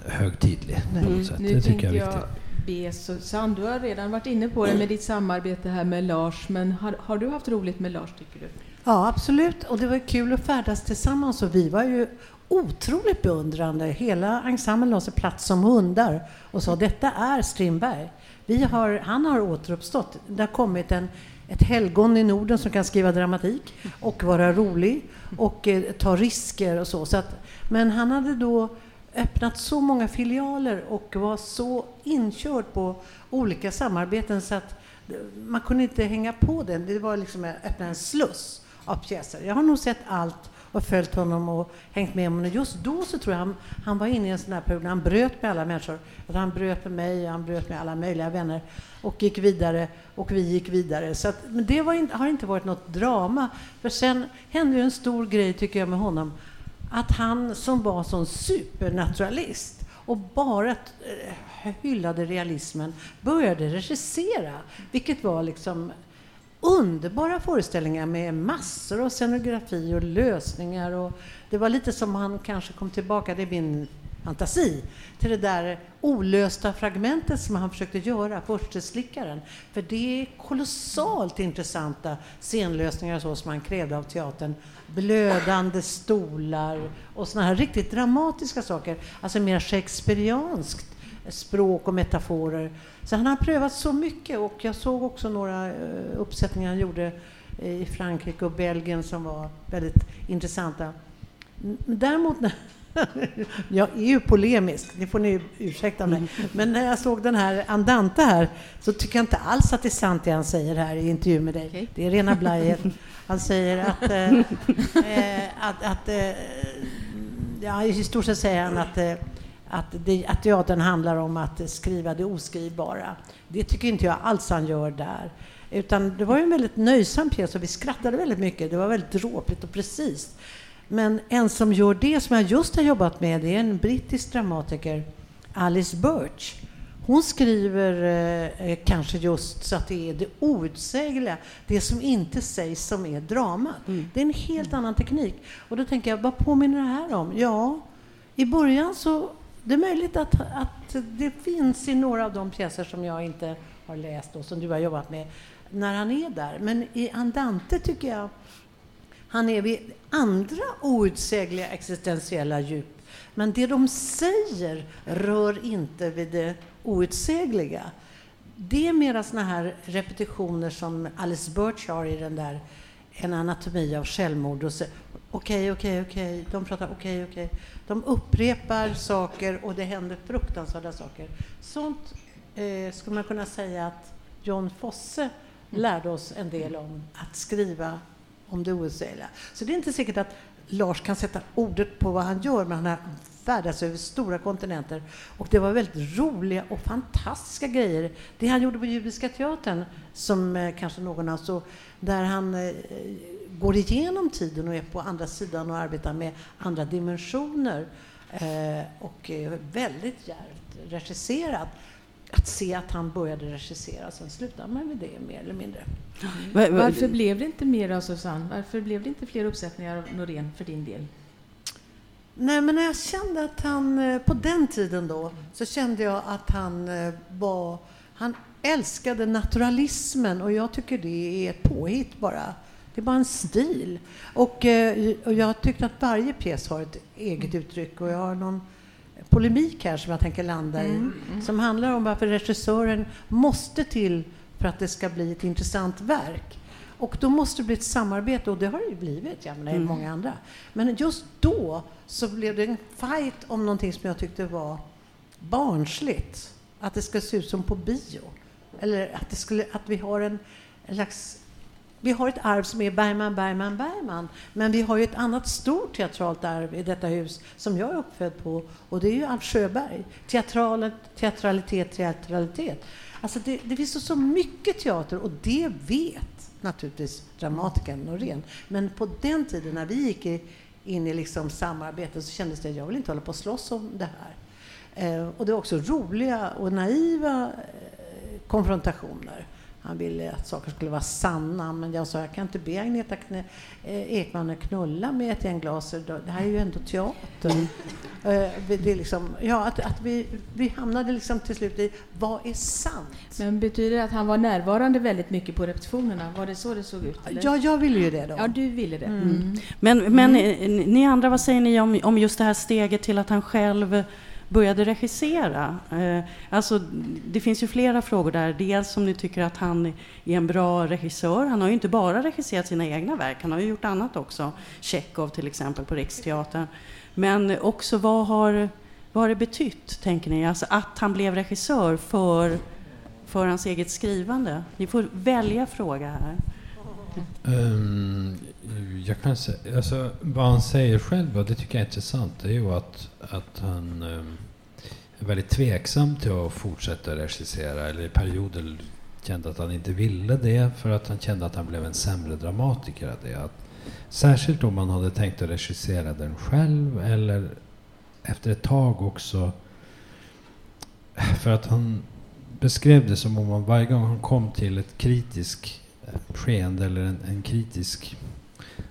Speaker 8: högtidlig på något sätt.
Speaker 5: Nu det tycker jag är viktigt. be Susanne, du har redan varit inne på det med ditt samarbete här med Lars, men har, har du haft roligt med Lars tycker du?
Speaker 1: Ja, absolut. Och det var kul att färdas tillsammans och vi var ju otroligt beundrande. Hela ensemblen la sig plats som hundar och sa detta är Strindberg. Vi har, han har återuppstått. Det har kommit en, ett helgon i Norden som kan skriva dramatik och vara rolig och eh, ta risker och så. så att, men han hade då öppnat så många filialer och var så inkörd på olika samarbeten så att eh, man kunde inte hänga på den. Det var liksom att öppna en sluss av pjäser. Jag har nog sett allt och följt honom och hängt med honom. Just då så tror jag han, han var inne i en sån där period när han bröt med alla människor. Att han bröt med mig, han bröt med alla möjliga vänner och gick vidare och vi gick vidare. Så att, men det in, har inte varit något drama. För sen hände en stor grej tycker jag med honom. Att han som var sån supernaturalist och bara eh, hyllade realismen började regissera, vilket var liksom underbara föreställningar med massor av scenografi och lösningar. Och det var lite som han kanske kom tillbaka, det är min fantasi, till det där olösta fragmentet som han försökte göra, Försteslickaren. För det är kolossalt intressanta scenlösningar så som han krävde av teatern. Blödande stolar och såna här riktigt dramatiska saker, alltså mer shakespearianskt språk och metaforer. Så han har prövat så mycket och jag såg också några eh, uppsättningar han gjorde i Frankrike och Belgien som var väldigt intressanta. Däremot [laughs] jag är ju polemisk, det får ni ursäkta mig. Men när jag såg den här Andante här så tycker jag inte alls att det är sant det han säger här i intervju med dig. Okay. Det är rena blajet. Han säger att, eh, [laughs] eh, att, att eh, ja, i stort sett säger han att eh, att, det, att teatern handlar om att skriva det oskrivbara. Det tycker inte jag alls han gör där. Utan det var ju en väldigt nöjsam pjäs och vi skrattade väldigt mycket. Det var väldigt dråpligt och precis. Men en som gör det som jag just har jobbat med, det är en brittisk dramatiker, Alice Birch. Hon skriver eh, eh, kanske just så att det är det outsägliga, det som inte sägs som är dramat. Mm. Det är en helt annan teknik. Och då tänker jag, vad påminner det här om? Ja, i början så det är möjligt att, att det finns i några av de pjäser som jag inte har läst och som du har jobbat med, när han är där. Men i Andante tycker jag han är vid andra outsägliga existentiella djup. Men det de säger rör inte vid det outsägliga. Det är mera såna här repetitioner som Alice Birch har i den där En anatomi av självmord. Okej, okej, okej. De pratar okej, okej. De upprepar saker och det händer fruktansvärda saker. Sånt eh, skulle man kunna säga att John Fosse lärde oss en del om, att skriva om det outsägliga. Så det är inte säkert att Lars kan sätta ordet på vad han gör, men han har färdats över stora kontinenter. Och det var väldigt roliga och fantastiska grejer. Det han gjorde på Judiska teatern, som eh, kanske någon av så där han eh, går igenom tiden och är på andra sidan och arbetar med andra dimensioner. Eh, och väldigt djärvt regisserat. Att se att han började regissera, sen slutade man med det mer eller mindre.
Speaker 5: Mm. Varför blev det inte mer av Susanne? Varför blev det inte fler uppsättningar av Norén för din del?
Speaker 1: Nej, men när jag kände att han, eh, på den tiden då, så kände jag att han eh, var, han älskade naturalismen och jag tycker det är ett påhitt bara. Det är bara en stil. Och, eh, och jag tyckte att varje pjäs har ett eget uttryck och jag har någon polemik här som jag tänker landa i, mm, mm. som handlar om varför regissören måste till för att det ska bli ett intressant verk. Och då måste det bli ett samarbete och det har det ju blivit, jag menar, mm. många andra. Men just då så blev det en fight om någonting som jag tyckte var barnsligt. Att det ska se ut som på bio. Eller att, det skulle, att vi har en, en slags vi har ett arv som är Bergman, Bergman, Bergman. Men vi har ju ett annat stort teatralt arv i detta hus som jag är uppfödd på och det är ju Alf Sjöberg. Teatralet, teatralitet, teatralitet. Alltså det, det finns så mycket teater och det vet naturligtvis dramatikern Norén. Men på den tiden när vi gick in i liksom samarbete så kändes det att jag vill inte hålla på och slåss om det här. Eh, och det var också roliga och naiva eh, konfrontationer. Han ville att saker skulle vara sanna, men jag sa jag kan inte be Agneta Kne eh, Ekman att knulla med ett gäng glas. Det här är ju ändå teater. [laughs] Eh, det är liksom, ja, att, att vi, vi hamnade liksom till slut i vad är sant?
Speaker 5: Men betyder det att han var närvarande väldigt mycket på repetitionerna? Var det så det såg ut?
Speaker 1: Eller? Ja, jag ville ju det då.
Speaker 5: Ja, du ville det. Mm.
Speaker 4: Mm. Men, men mm. ni andra, vad säger ni om, om just det här steget till att han själv började regissera. Eh, alltså, det finns ju flera frågor där. Dels om ni tycker att han är en bra regissör. Han har ju inte bara regisserat sina egna verk, han har ju gjort annat också. Tjechov till exempel på Riksteatern. Men också vad har, Vad har det betytt, tänker ni? Alltså att han blev regissör för, för hans eget skrivande? Ni får välja fråga här.
Speaker 8: Um, jag kan säga, alltså, vad han säger själv, och det tycker jag är intressant, det är ju att, att han um, är väldigt tveksam till att fortsätta regissera, eller i perioder kände att han inte ville det för att han kände att han blev en sämre dramatiker av det. Att, särskilt om man hade tänkt att regissera den själv eller efter ett tag också. För att han beskrev det som om man varje gång han kom till ett kritiskt skeende eller en, en kritisk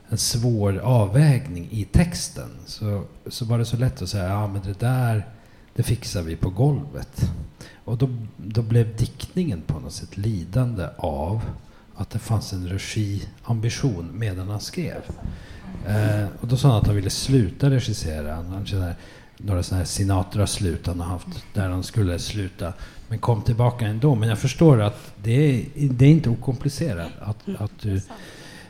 Speaker 8: en svår avvägning i texten så, så var det så lätt att säga ja men det där det fixar vi på golvet. Och då, då blev diktningen på något sätt lidande av att det fanns en regiambition medan han skrev. Eh, och då sa han att han ville sluta regissera. Han kände några sådana här Sinatra-slut han har haft där han skulle sluta. Men kom tillbaka ändå. Men jag förstår att det är, det är inte okomplicerat. Att, att du,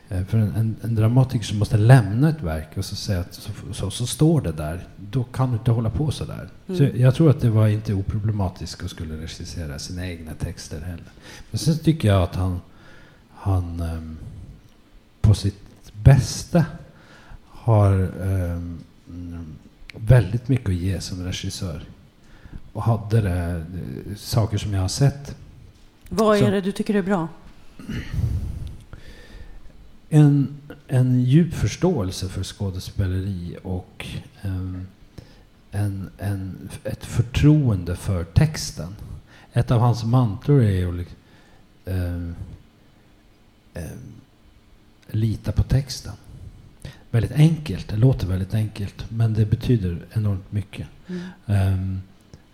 Speaker 8: eh, för en, en, dramatiker som måste lämna ett verk och så säga att så, så, så, står det där. Då kan du inte hålla på så där. Mm. Så jag tror att det var inte oproblematiskt att skulle regissera sina egna texter heller. Men sen tycker jag att han, han um, på sitt bästa har um, väldigt mycket att ge som regissör. Och hade det, saker som jag har sett.
Speaker 4: Vad är det du tycker är bra?
Speaker 8: En, en djup förståelse för skådespeleri och um, en, en, ett förtroende för texten. Ett av hans mantror är ju um, um, lita på texten väldigt enkelt. Det låter väldigt enkelt, men det betyder enormt mycket. Mm.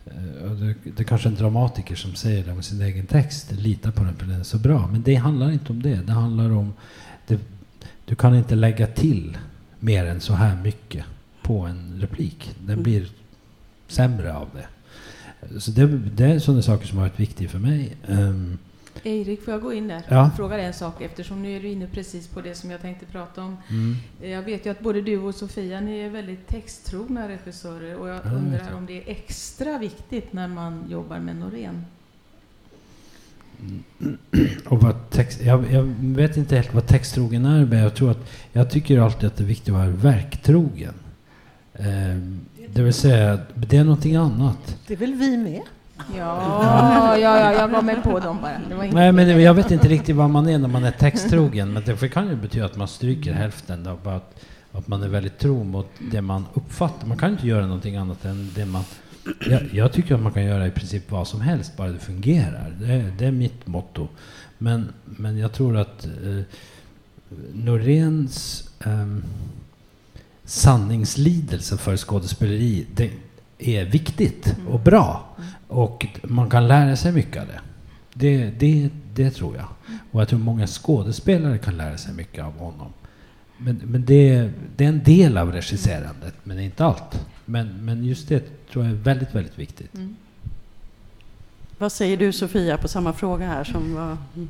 Speaker 8: Um, det, det är kanske en dramatiker som säger det med sin egen text. Lita på den för den är så bra. Men det handlar inte om det. Det handlar om... Det, du kan inte lägga till mer än så här mycket på en replik. Den mm. blir sämre av det. Så det, det är sådana saker som har varit viktiga för mig. Um,
Speaker 5: Erik, får jag gå in där
Speaker 8: ja.
Speaker 5: och fråga en sak eftersom nu är du inne precis på det som jag tänkte prata om. Mm. Jag vet ju att både du och Sofia, ni är väldigt texttrogna regissörer och jag ja, undrar om det är extra viktigt när man jobbar med Norén?
Speaker 8: Mm. [clears throat] Och vad text, jag, jag, vet inte helt vad texttrogen är, men jag tror att jag tycker alltid att det är viktigt att vara verktrogen. Eh, det vill säga, det är någonting annat.
Speaker 1: Det är väl vi med?
Speaker 5: Ja, ja, ja, jag var med på dem bara.
Speaker 8: Nej, men jag vet inte riktigt vad man är när man är texttrogen. Men det kan ju betyda att man stryker hälften. Då, bara att, att man är väldigt tro mot det man uppfattar. Man kan inte göra någonting annat än det man... Jag, jag tycker att man kan göra i princip vad som helst, bara det fungerar. Det, det är mitt motto. Men, men jag tror att eh, Noréns eh, sanningslidelse för skådespeleri, det är viktigt och bra. Och man kan lära sig mycket av det. Det, det, det tror jag. Och jag tror många skådespelare kan lära sig mycket av honom. Men, men det, det är en del av regisserandet, men inte allt. Men, men just det tror jag är väldigt, väldigt viktigt. Mm.
Speaker 4: Vad säger du Sofia på samma fråga här som var... Mm.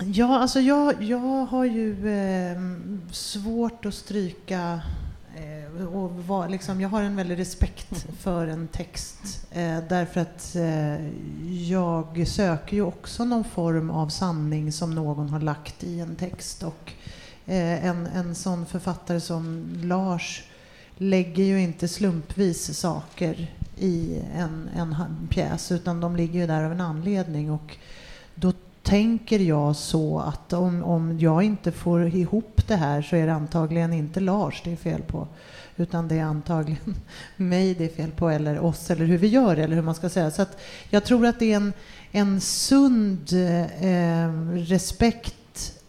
Speaker 6: Ja, alltså jag, jag har ju eh, svårt att stryka Eh, och var, liksom, jag har en väldig respekt för en text eh, därför att eh, jag söker ju också någon form av sanning som någon har lagt i en text. Och eh, en, en sån författare som Lars lägger ju inte slumpvis saker i en, en pjäs utan de ligger ju där av en anledning. Och då tänker jag så att om, om jag inte får ihop det här så är det antagligen inte Lars det är fel på. Utan det är antagligen [laughs] mig det är fel på, eller oss, eller hur vi gör eller hur man ska säga. Så att jag tror att det är en, en sund eh, respekt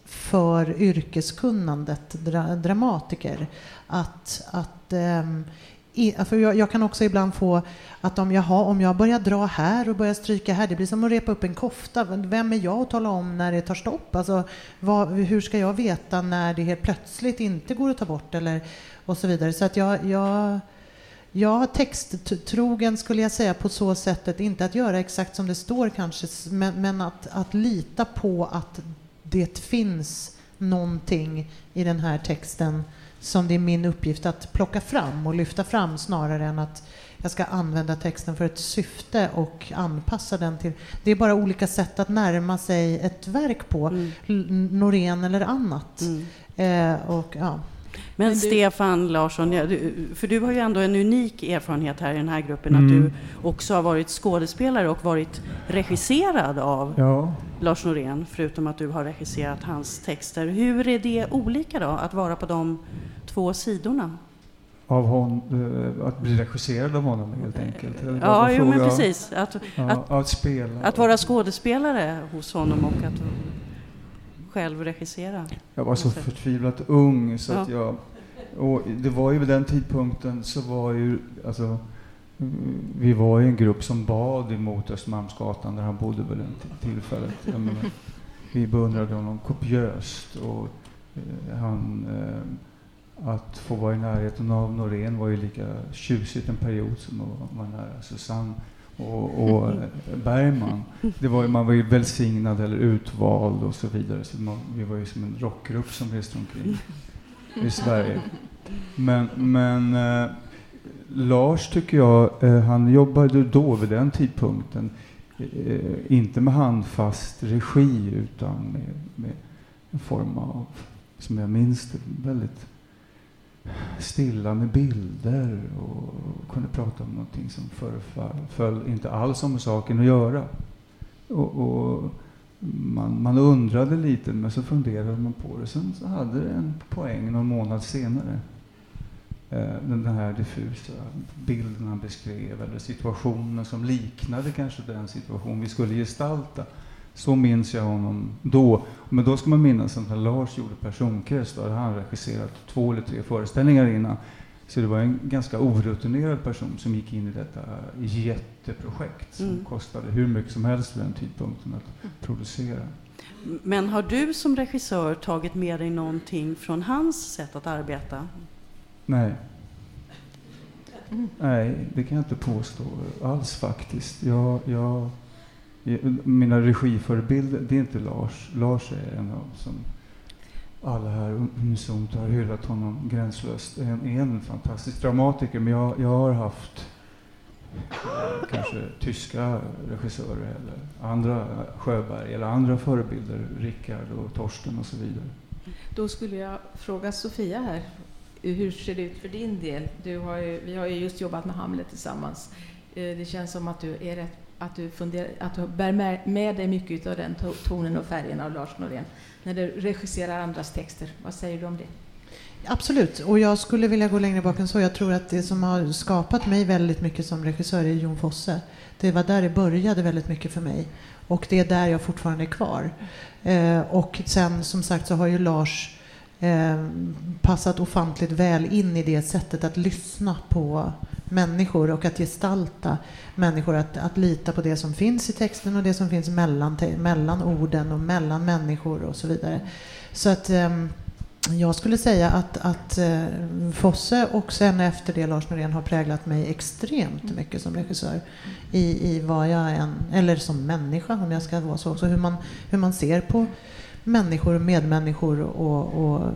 Speaker 6: för yrkeskunnandet, dra, dramatiker. Att, att eh, för jag, jag, kan också ibland få att om jag, har, om jag börjar dra här och börjar stryka här, det blir som att repa upp en kofta. Vem är jag att tala om när det tar stopp? Alltså, vad, hur ska jag veta när det helt plötsligt inte går att ta bort? Eller, och så vidare. Så att jag, jag, jag texttrogen skulle jag säga på så sättet, inte att göra exakt som det står kanske, men, men att, att lita på att det finns någonting i den här texten som det är min uppgift att plocka fram och lyfta fram snarare än att jag ska använda texten för ett syfte och anpassa den till... Det är bara olika sätt att närma sig ett verk på, mm. Norén eller annat. Mm. Eh, och, ja.
Speaker 4: Men, Men du... Stefan Larsson, för du har ju ändå en unik erfarenhet här i den här gruppen, mm. att du också har varit skådespelare och varit regisserad av ja. Lars Norén, förutom att du har regisserat hans texter. Hur är det olika då, att vara på de två sidorna?
Speaker 7: Av hon, eh, att bli regisserad av honom helt enkelt?
Speaker 4: Ja, jo, men precis. Att,
Speaker 7: ja, att, att, spela.
Speaker 4: Att vara skådespelare hos honom och att själv regissera.
Speaker 7: Jag var så förtvivlat ung så ja. att jag... Och det var ju vid den tidpunkten så var ju, alltså, vi var ju en grupp som bad emot Östermalmsgatan där han bodde vid det tillfället. Menar, vi beundrade honom kopiöst och eh, han eh, att få vara i närheten av Norén var ju lika tjusigt en period som att vara nära Susanne och, och Bergman. Det var ju, man var ju välsignad eller utvald och så vidare. Så man, vi var ju som en rockgrupp som reste omkring i Sverige. Men, men eh, Lars tycker jag, eh, han jobbade då vid den tidpunkten eh, inte med handfast regi utan med, med en form av, som jag minns det, väldigt stilla med bilder och kunde prata om någonting som föreföll inte alls om saken att göra. Och, och man, man, undrade lite, men så funderade man på det. Sen så hade det en poäng någon månad senare. Eh, den, den här diffusa bilden han beskrev, eller situationen som liknade kanske den situation vi skulle gestalta. Så minns jag honom då. Men då ska man minnas att när Lars gjorde Personkrets, då hade han regisserat två eller tre föreställningar innan. Så det var en ganska orutinerad person som gick in i detta jätteprojekt som mm. kostade hur mycket som helst vid den tidpunkten att producera.
Speaker 4: Men har du som regissör tagit med dig någonting från hans sätt att arbeta?
Speaker 7: Nej. Nej, det kan jag inte påstå alls faktiskt. Jag, jag mina regiförebilder, det är inte Lars. Lars är en av som alla här unisont har hyllat honom gränslöst. En, en fantastisk dramatiker, men jag, jag har haft eh, kanske tyska regissörer eller andra eh, Sjöberg eller andra förebilder, Rickard och Torsten och så vidare.
Speaker 5: Då skulle jag fråga Sofia här, hur ser det ut för din del? Du har ju, vi har ju just jobbat med Hamlet tillsammans. Eh, det känns som att du är rätt att du, funderar, att du bär med, med dig mycket av den tonen och färgen av Lars Norén när du regisserar andras texter. Vad säger du om det?
Speaker 6: Absolut, och jag skulle vilja gå längre bak än så. Jag tror att det som har skapat mig väldigt mycket som regissör är Jon Fosse. Det var där det började väldigt mycket för mig. Och det är där jag fortfarande är kvar. Eh, och sen som sagt så har ju Lars eh, passat ofantligt väl in i det sättet att lyssna på människor och att gestalta människor, att, att lita på det som finns i texten och det som finns mellan, mellan orden och mellan människor och så vidare. Så att um, jag skulle säga att, att uh, Fosse och sen efter det Lars Norén har präglat mig extremt mycket som regissör i, i vad jag än, eller som människa om jag ska vara så, så hur man, hur man ser på människor och medmänniskor och, och,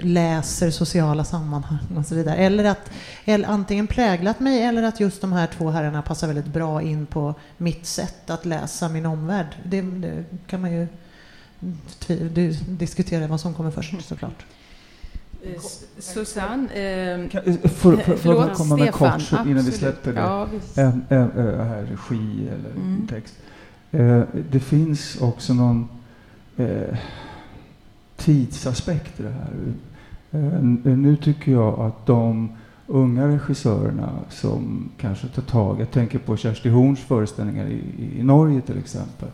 Speaker 6: läser sociala sammanhang och så vidare. Eller att eller antingen präglat mig eller att just de här två herrarna passar väldigt bra in på mitt sätt att läsa min omvärld. Det, det kan man ju diskutera vad som kommer först såklart.
Speaker 5: Eh, Susanne, eh,
Speaker 7: kan, eh, för, för, förlåt, komma med Stefan, kort innan vi släpper det. Ja, en, en, en, här, regi eller mm. text. Eh, det finns också någon eh, tidsaspekt i det här. Eh, eh, nu tycker jag att de unga regissörerna som kanske tar tag, jag tänker på Kersti Horns föreställningar i, i Norge till exempel,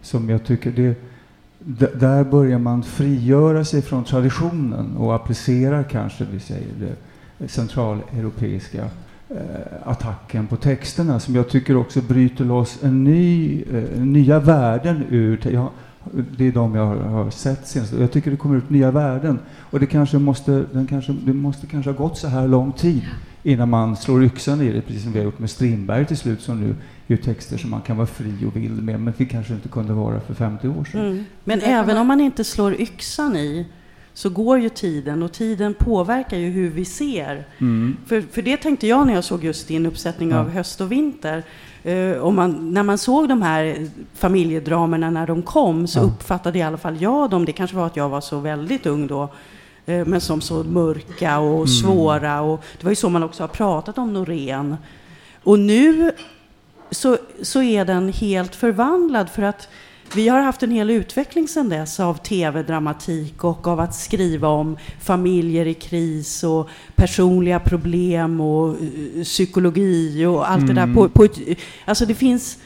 Speaker 7: som jag tycker det där börjar man frigöra sig från traditionen och applicerar kanske, vi säger det, centraleuropeiska eh, attacken på texterna som jag tycker också bryter loss en ny, eh, nya värden ur... Jag, det är de jag har, sett senast. Jag tycker det kommer ut nya värden. Och det kanske måste, den kanske, det måste kanske ha gått så här lång tid innan man slår yxan i det, precis som vi har gjort med Strindberg till slut, som nu gör texter som man kan vara fri och vild med, men det kanske inte kunde vara för 50 år sedan. Mm.
Speaker 4: Men även om man inte slår yxan i, så går ju tiden och tiden påverkar ju hur vi ser.
Speaker 7: Mm.
Speaker 4: För, för det tänkte jag när jag såg just din uppsättning
Speaker 7: Ja.
Speaker 4: av Höst och vinter. Eh, om man, när man såg de här familjedramerna när de kom så
Speaker 7: Ja.
Speaker 4: uppfattade i alla fall jag dem, det kanske var att jag var så väldigt ung då, eh, men som så mörka och
Speaker 7: Mm.
Speaker 4: svåra. Och det var ju så man också har pratat om Norén. Och nu så, så är den helt förvandlad för att vi har haft en hel utveckling sedan dess av tv-dramatik och av att skriva om familjer i kris och personliga problem och eh, psykologi och allt det där.
Speaker 7: Mm.
Speaker 4: På, på ett, alltså det finns,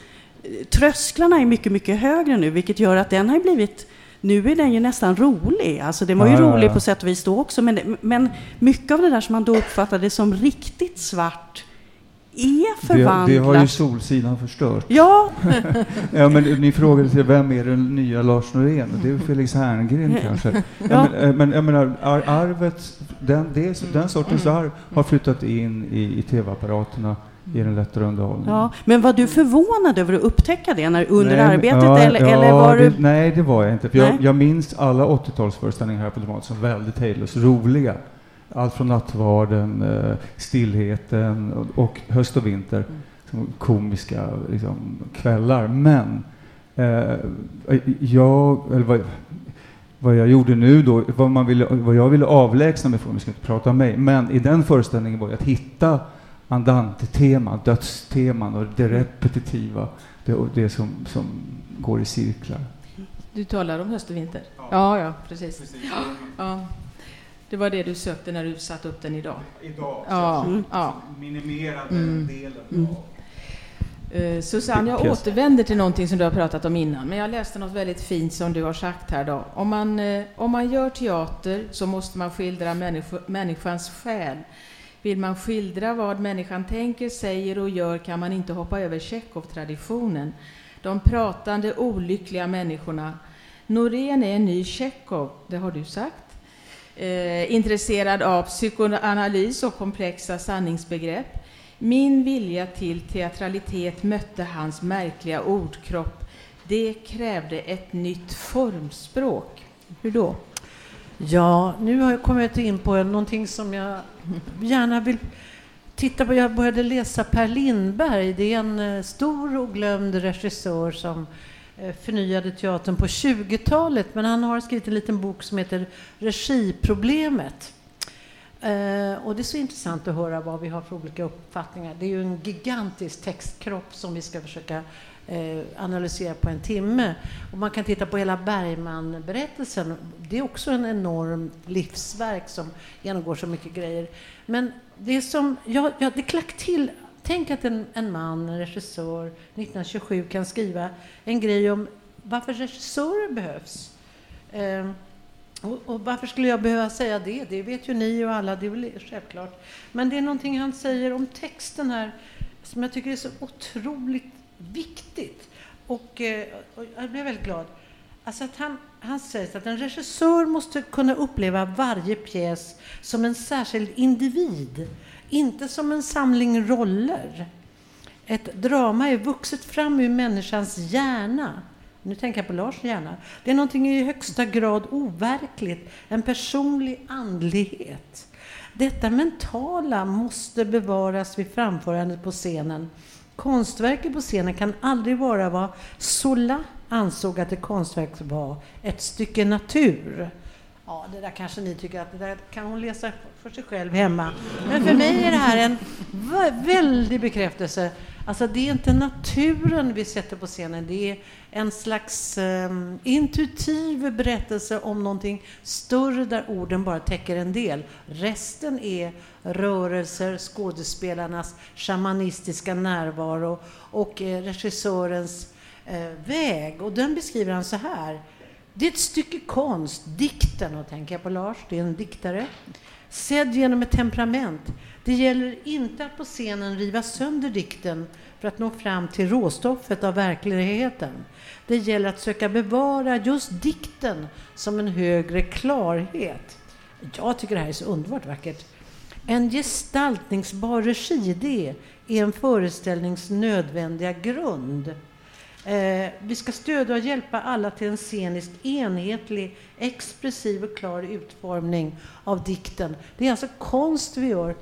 Speaker 4: trösklarna är mycket, mycket högre nu vilket gör att den har blivit nu är den ju nästan rolig. Alltså den var ju
Speaker 7: Ja, ja,
Speaker 4: rolig
Speaker 7: ja.
Speaker 4: på sätt och vis då också. Men, men mycket av det där som man då uppfattade som riktigt svart är
Speaker 7: Det,
Speaker 4: förvandlat.
Speaker 7: det har ju Solsidan förstört.
Speaker 4: Ja, [laughs]
Speaker 7: Ja, men ni frågade till vem är den nya Lars Norén? Det är Felix Herngren kanske. [laughs] Ja. Men, eh, men jag menar, ar- arvet, den, det, den sortens arv har flyttat in i, i tv-apparaterna i den lättare underhållningen.
Speaker 4: ja. Men var du förvånad över att upptäcka det när, under
Speaker 7: Nej,
Speaker 4: arbetet?
Speaker 7: ja,
Speaker 4: eller,
Speaker 7: ja,
Speaker 4: eller var
Speaker 7: det,
Speaker 4: du...
Speaker 7: Nej, det var jag inte. För jag, jag minns alla 80-talsföreställningar här på Dramaten som väldigt hejdlöst roliga. Allt från Nattvarden, eh, Stillheten och, Höst och vinter. Som komiska liksom, kvällar. Men eh, jag, eller vad, vad jag gjorde nu då, vad, man ville, vad jag ville avlägsna mig från, vi ska inte prata om mig, men i den föreställningen var att hitta andante-teman, dödsteman och det repetitiva, det, det som, som går i cirklar.
Speaker 5: Du talar om höst och vinter? Ja, ja, precis. Ja. Det var det du sökte när du satte upp den idag?
Speaker 7: Idag,
Speaker 5: Ja, ja.
Speaker 7: minimera
Speaker 5: Mm.
Speaker 7: delen
Speaker 5: Eh, Susanne, jag återvänder till någonting som du har pratat om innan, men jag läste något väldigt fint som du har sagt här då. Om man, eh, om man gör teater så måste man skildra människo, människans själ. Vill man skildra vad människan tänker, säger och gör kan man inte hoppa över Tjechov-traditionen. De pratande, olyckliga människorna. Norén är en ny Tjechov, det har du sagt. Eh, intresserad av psykoanalys och komplexa sanningsbegrepp. Min vilja till teatralitet mötte hans märkliga ordkropp. Det krävde ett nytt formspråk. Hur då?
Speaker 1: Ja, nu har jag kommit in på någonting som jag gärna vill titta på. Jag började läsa Per Lindberg. Det är en eh, stor och glömd regissör som Eh, förnyade teatern på 20-talet. Men han har skrivit en liten bok som heter Regiproblemet. Eh, och det är så intressant att höra vad vi har för olika uppfattningar. Det är ju en gigantisk textkropp som vi ska försöka eh, analysera på en timme. Och man kan titta på hela Bergman-berättelsen. Det är också en enorm livsverk som genomgår så mycket grejer. Men det som, ja, ja, det klack till. Tänk att en, en man, en regissör, 1927 kan skriva en grej om varför regissörer behövs. Eh, och, och varför skulle jag behöva säga det? Det vet ju ni och alla, det är väl självklart. Men det är någonting han säger om texten här som jag tycker är så otroligt viktigt. Och, eh, och jag blev väldigt glad. Alltså att han, han säger att en regissör måste kunna uppleva varje pjäs som en särskild individ, inte som en samling roller. Ett drama är vuxet fram ur människans hjärna. Nu tänker jag på Lars hjärna. Det är någonting i högsta grad overkligt, en personlig andlighet. Detta mentala måste bevaras vid framförandet på scenen. Konstverket på scenen kan aldrig vara vad Zola ansåg att ett konstverk var, ett stycke natur. Ja, det där kanske ni tycker att det där kan hon läsa för sig själv hemma. Men för mig är det här en väldig bekräftelse. Alltså det är inte naturen vi sätter på scenen, det är en slags um, intuitiv berättelse om någonting större där orden bara täcker en del. Resten är rörelser, skådespelarnas shamanistiska närvaro och eh, regissörens eh, väg. Och den beskriver han så här. Det är ett stycke konst, dikten, och tänker jag på Lars, det är en diktare, sedd genom ett temperament. Det gäller inte att på scenen riva sönder dikten för att nå fram till råstoffet av verkligheten. Det gäller att söka bevara just dikten som en högre klarhet. Jag tycker det här är så underbart vackert. En gestaltningsbar regiidé är en föreställnings nödvändiga grund. Eh, vi ska stödja och hjälpa alla till en sceniskt enhetlig, expressiv och klar utformning av dikten. Det är alltså konst vi gör.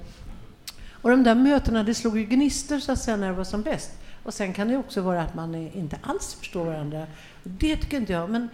Speaker 1: Och de där mötena, det slog ju gnistor så att säga när det var som bäst. Och sen kan det också vara att man inte alls förstår varandra. Det tycker inte jag. Men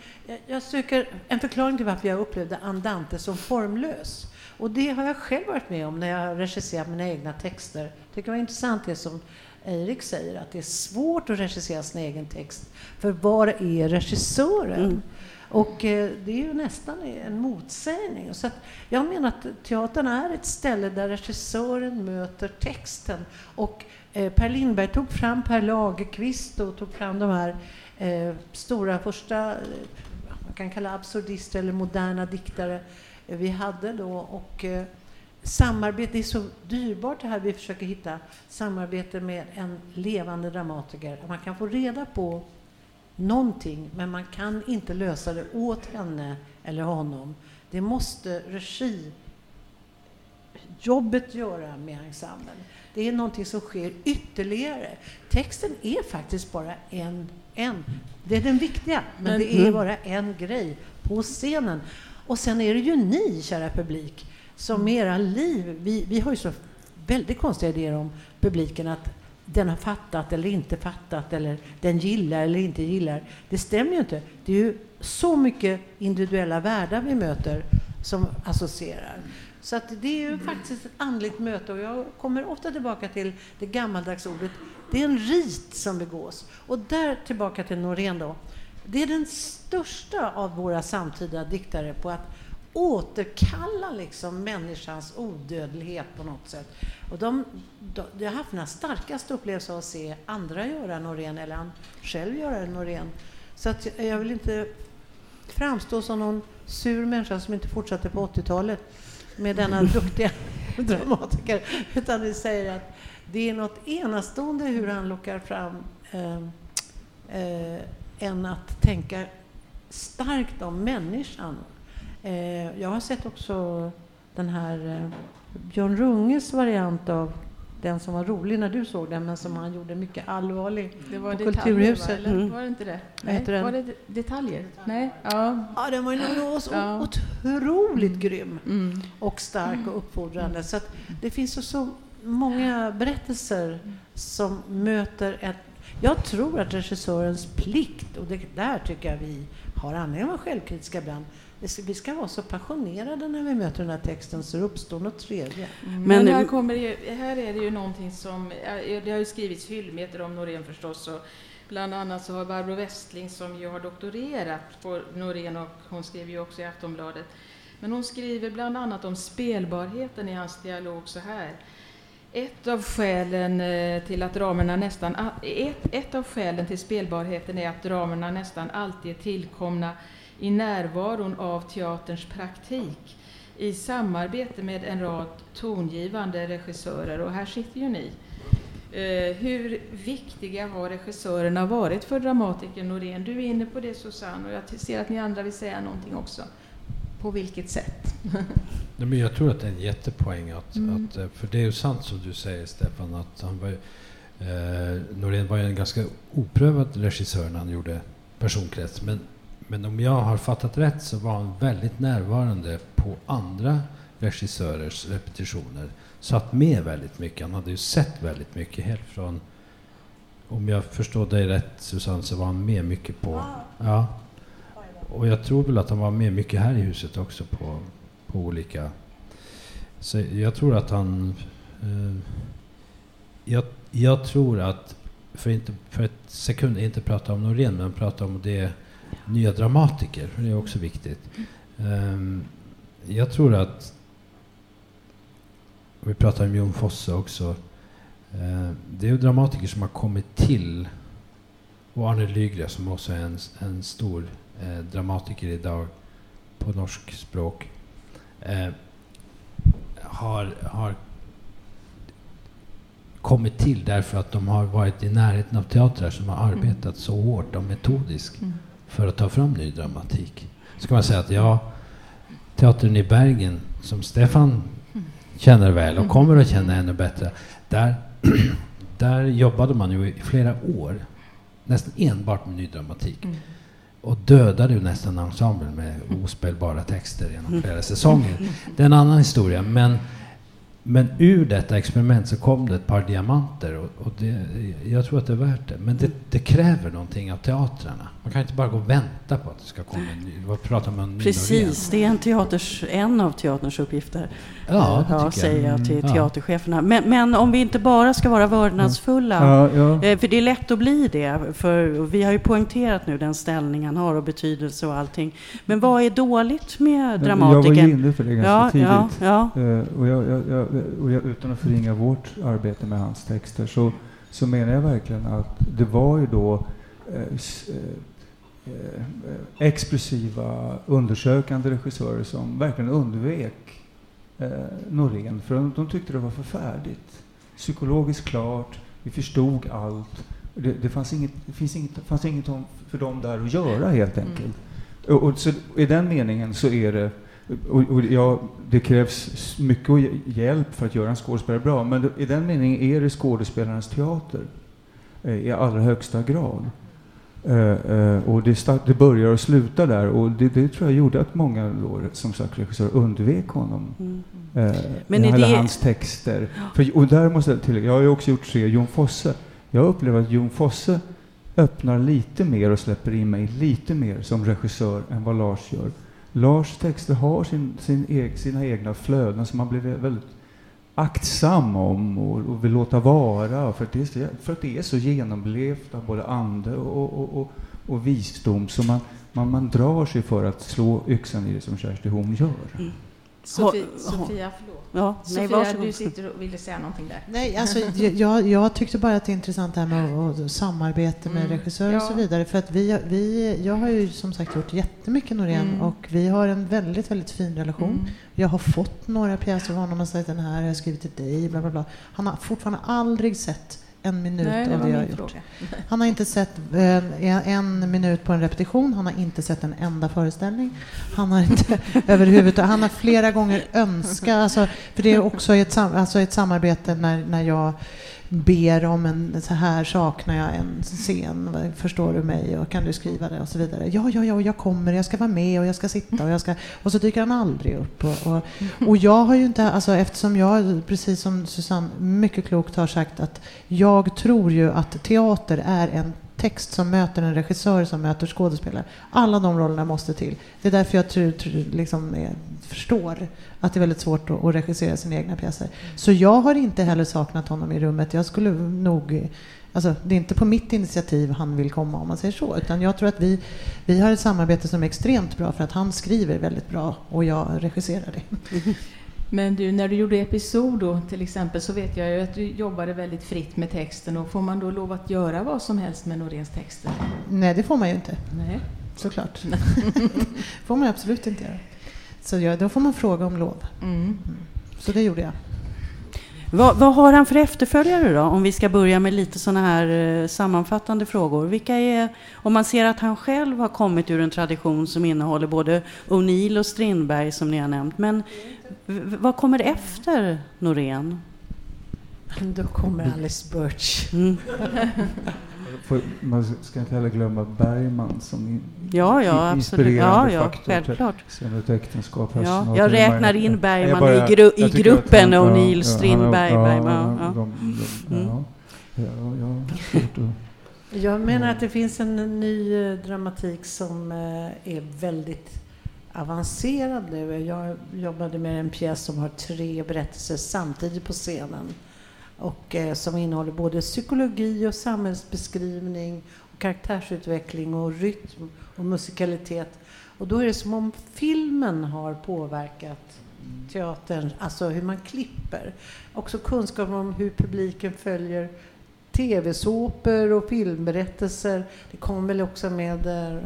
Speaker 1: jag söker en förklaring till varför jag upplevde Andante som formlös. Och det har jag själv varit med om när jag har regisserat mina egna texter. Det tycker det var intressant det som Eirik säger, att det är svårt att regissera sin egen text. För var är regissören? Mm. Och eh, det är ju nästan en motsägning. Så jag menar att teatern är ett ställe där regissören möter texten. Och eh, Per Lindberg tog fram Per Lagerkvist och tog fram de här eh, stora första, man kan kalla absurdister eller moderna diktare vi hade då. Och, samarbete, är så dyrbart det här vi försöker hitta samarbete med en levande dramatiker. Man kan få reda på någonting, men man kan inte lösa det åt henne eller honom. Det måste regi jobbet göra med ensemblen. Det är någonting som sker ytterligare. Texten är faktiskt bara en, en. Det är den viktiga, men det är bara en grej på scenen. Och sen är det ju ni, kära publik, som med era liv, vi, vi har ju så väldigt konstiga idéer om publiken att den har fattat eller inte fattat eller den gillar eller inte gillar. Det stämmer ju inte. Det är ju så mycket individuella världar vi möter som associerar. Så att det är ju faktiskt ett andligt möte och jag kommer ofta tillbaka till det gammaldags ordet. Det är en rit som begås. Och där tillbaka till Norén då. Det är den största av våra samtida diktare på att återkalla liksom människans odödlighet på något sätt. Och de, de, jag har haft den starkaste upplevelsen av att se andra göra Norén eller han själv göra Norén. Så att jag vill inte framstå som någon sur människa som inte fortsatte på 80-talet med denna [laughs] duktiga dramatiker, utan vi säger att det är något enastående hur han lockar fram eh, eh, än att tänka starkt om människan jag har sett också den här eh, Björn Runges variant av den som var rolig när du såg den, men som han gjorde mycket allvarlig
Speaker 5: det var
Speaker 1: på Kulturhuset.
Speaker 5: Va? Mm. Var det inte det? Nej.
Speaker 1: Den?
Speaker 5: Var det detaljer? Nej. Ja,
Speaker 1: ja den var, var så ja. otroligt grym mm. och stark och uppfordrande. Så det finns så, så många berättelser som möter ett... Jag tror att regissörens plikt, och det där tycker jag vi har anledning att vara självkritiska ibland, vi ska vara så passionerade när vi möter den här texten så det uppstår något tredje.
Speaker 5: Mm. Men, här, kommer det, här är det ju någonting som, det har ju skrivits hyllmeter om Norén förstås och bland annat så har Barbro Westling som ju har doktorerat på Norén och hon skriver ju också i Aftonbladet. Men hon skriver bland annat om spelbarheten i hans dialog så här. Ett av skälen eh, till att dramerna nästan, ett, ett av skälen till spelbarheten är att dramerna nästan alltid är tillkomna i närvaron av teaterns praktik i samarbete med en rad tongivande regissörer. Och här sitter ju ni. Eh, hur viktiga har regissörerna varit för dramatikern Norén? Du är inne på det Susanne och jag ser att ni andra vill säga någonting också. På vilket sätt? [laughs]
Speaker 8: Nej, men jag tror att det är en jättepoäng. Att, mm. att, eh, för det är ju sant som du säger Stefan, att han var, eh, Norén var en ganska oprövad regissör när han gjorde personkrets. Men men om jag har fattat rätt så var han väldigt närvarande på andra regissörers repetitioner. Satt med väldigt mycket. Han hade ju sett väldigt mycket helt från... Om jag förstår dig rätt Susanne så var han med mycket på... Ja. Och jag tror väl att han var med mycket här i huset också på, på olika... Så jag tror att han... Eh, jag, jag tror att, för, inte, för ett sekund inte prata om Norén, men prata om det nya dramatiker. Det är också viktigt. Um, jag tror att, vi pratar om Jon Fosse också, uh, det är dramatiker som har kommit till och Arne Lygre som också är en, en stor eh, dramatiker idag på norsk språk eh, har, har kommit till därför att de har varit i närheten av teatrar som har arbetat mm. så hårt och metodiskt mm för att ta fram ny dramatik. Ska man säga att ja, teatern i Bergen, som Stefan känner väl och kommer att känna ännu bättre, där, [clears throat] där jobbade man ju i flera år nästan enbart med ny dramatik. Och dödade ju nästan ensemblen med ospelbara texter genom [laughs] flera säsonger. Det är en annan historia. Men, men ur detta experiment så kom det ett par diamanter och, och det, jag tror att det är värt det. Men det, det kräver någonting av teatrarna. Man kan inte bara gå och vänta på att det ska komma en ny. Vad pratar man
Speaker 4: Precis, det är en, teaters, en av teaterns uppgifter.
Speaker 8: Ja,
Speaker 4: ja, säger jag till
Speaker 8: Mm,
Speaker 4: teatercheferna. Men, men om vi inte bara ska vara vördnadsfulla,
Speaker 7: ja.
Speaker 4: eh, för det är lätt att bli det, för vi har ju poängterat nu den ställning han har och betydelse och allting. Men vad är dåligt med
Speaker 7: Jag var inne för det ganska tidigt.
Speaker 4: ja, ja.
Speaker 7: Eh, och jag, jag, jag, och utan att förringa vårt arbete med hans texter så, så menar jag verkligen att det var ju då eh, eh, eh, expressiva undersökande regissörer som verkligen undvek eh, Norén för de, de tyckte det var för färdigt. Psykologiskt klart, vi förstod allt. Det, det, fanns inget, det finns inget, fanns inget för dem där att göra helt enkelt. Och, och så, I den meningen så är det och, och ja, det krävs mycket hjälp för att göra en skådespelare bra, men i den meningen är det skådespelarens teater eh, i allra högsta grad. Eh, eh, och det, start, det börjar och slutar där och det, det tror jag gjorde att många då, som sagt regissörer undvek honom.
Speaker 4: Mm.
Speaker 7: Eh,
Speaker 4: Men
Speaker 7: eller
Speaker 4: det-
Speaker 7: hans texter. För, och där måste jag tillägga, jag har ju också gjort tre Jon Fosse. Jag upplever att Jon Fosse öppnar lite mer och släpper in mig lite mer som regissör än vad Lars gör. Lars texter har sin, sin eg, sina egna flöden som man blir vä- väldigt aktsam om och, och vill låta vara för att, det är så, för att det är så genomlevt av både ande och, och, och, och visdom så man, man, man drar sig för att slå yxan i det som Kersti Horn gör.
Speaker 4: Mm. Sofie,
Speaker 5: Sofia, förlåt.
Speaker 4: Ja, nej,
Speaker 5: Sofia,
Speaker 4: varsågod.
Speaker 5: du sitter och ville säga någonting där.
Speaker 6: Nej, alltså, jag, jag tyckte bara att det är intressant det här med att- att samarbete med
Speaker 5: Mm.
Speaker 6: regissörer och så
Speaker 5: Ja.
Speaker 6: vidare. För att vi, vi, jag har ju som sagt gjort jättemycket Norén
Speaker 5: Mm.
Speaker 6: och vi har en väldigt, väldigt fin relation.
Speaker 5: Mm.
Speaker 6: Jag har fått några pjäser av honom och sagt den här har jag skrivit till dig, bla bla bla. Han har fortfarande aldrig sett en minut
Speaker 5: Nej, det
Speaker 6: av det jag har gjort.
Speaker 5: fråga. [laughs]
Speaker 6: Han har inte sett eh, en, en minut på en repetition, han har inte sett en enda föreställning. Han har inte [laughs] överhuvudtaget, han har flera gånger önskat, alltså, för det är också ett, sam, alltså ett samarbete när, när jag ber om en, så här saknar jag en scen, förstår du mig och kan du skriva det och så vidare. Ja, ja, ja, jag kommer, jag ska vara med och jag ska sitta och jag ska, och så dyker han aldrig upp. Och, och, och jag har ju inte, alltså eftersom jag, precis som Susanne mycket klokt har sagt att jag tror ju att teater är en text som möter en regissör som möter skådespelare. Alla de rollerna måste till. Det är därför jag tror, tror, liksom är, förstår att det är väldigt svårt att, att regissera sina egna pjäser. Så jag har inte heller saknat honom i rummet. Jag skulle nog eh, Alltså, det är inte på mitt initiativ han vill komma om man säger så, utan jag tror att vi, vi har ett samarbete som är extremt bra för att han skriver väldigt bra och jag regisserar det. [laughs]
Speaker 5: Men du, när du gjorde episod då, till exempel, så vet jag ju att du jobbade väldigt fritt med texten. Och får man då lov att göra vad som helst med Noréns texter?
Speaker 6: Nej, det får man ju inte.
Speaker 5: Nej.
Speaker 6: Såklart. [laughs] får man absolut inte göra. Så ja, då får man fråga om lov.
Speaker 5: Mm.
Speaker 6: Så det gjorde jag.
Speaker 4: Vad, vad har han för efterföljare då? Om vi ska börja med lite sådana här eh, sammanfattande frågor. Vilka är, om man ser att han själv har kommit ur en tradition som innehåller både O'Neill och Strindberg som ni har nämnt. Men vad kommer efter Norén?
Speaker 1: Då kommer Alice Birch.
Speaker 4: Mm. [laughs]
Speaker 7: För man ska inte heller glömma Bergman som in,
Speaker 4: Ja, ja,
Speaker 7: inspirerande
Speaker 4: Ja, ja,
Speaker 7: faktor
Speaker 4: självklart.
Speaker 7: till Sen ett äktenskap.
Speaker 4: Ja,
Speaker 7: 1800.
Speaker 4: jag räknar in Bergman
Speaker 7: Jag bara-
Speaker 4: i, gru, i gruppen
Speaker 7: han-
Speaker 4: O'Neill,
Speaker 7: ja,
Speaker 4: Strindberg, Bergman.
Speaker 7: Ja, de, de,
Speaker 4: Mm.
Speaker 7: ja. Jag
Speaker 1: menar att det finns en ny eh, dramatik som eh, är väldigt avancerad nu. Jag jobbade med en pjäs som har tre berättelser samtidigt på scenen och eh, som innehåller både psykologi och samhällsbeskrivning, och karaktärsutveckling och rytm och musikalitet. Och då är det som om filmen har påverkat teatern, alltså hur man klipper. Också kunskap om hur publiken följer tv-såpor och filmberättelser. Det kom väl också med eh,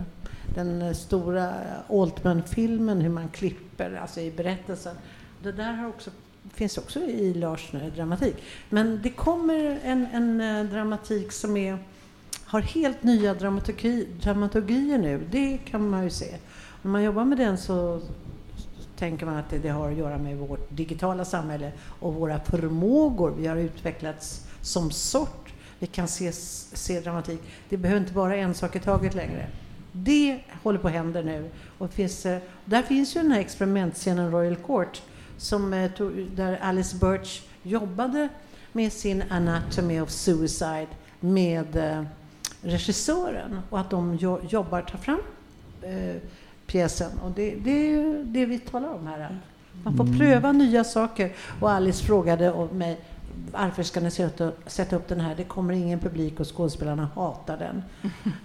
Speaker 1: den stora Altman-filmen, hur man klipper, alltså i berättelsen. Det där har också, finns också i Lars dramatik. Men det kommer en, en eh, dramatik som är, har helt nya dramaturgi, dramaturgier nu. Det kan man ju se. När man jobbar med den så tänker man att det, det har att göra med vårt digitala samhälle och våra förmågor. Vi har utvecklats som sort. vi kan se, se dramatik. Det behöver inte vara en sak i taget längre. Det håller på att hända nu. Och finns, eh, där finns ju den här experimentscenen Royal Court som, eh, där Alice Birch jobbade med sin Anatomy of Suicide med eh, regissören och att de jobbar, tar fram eh, pjäsen. Och det, det är ju det vi talar om här. Man får mm. pröva nya saker. Och Alice frågade mig varför ska ni sätta upp den här? Det kommer ingen publik och skådespelarna hatar den. [laughs]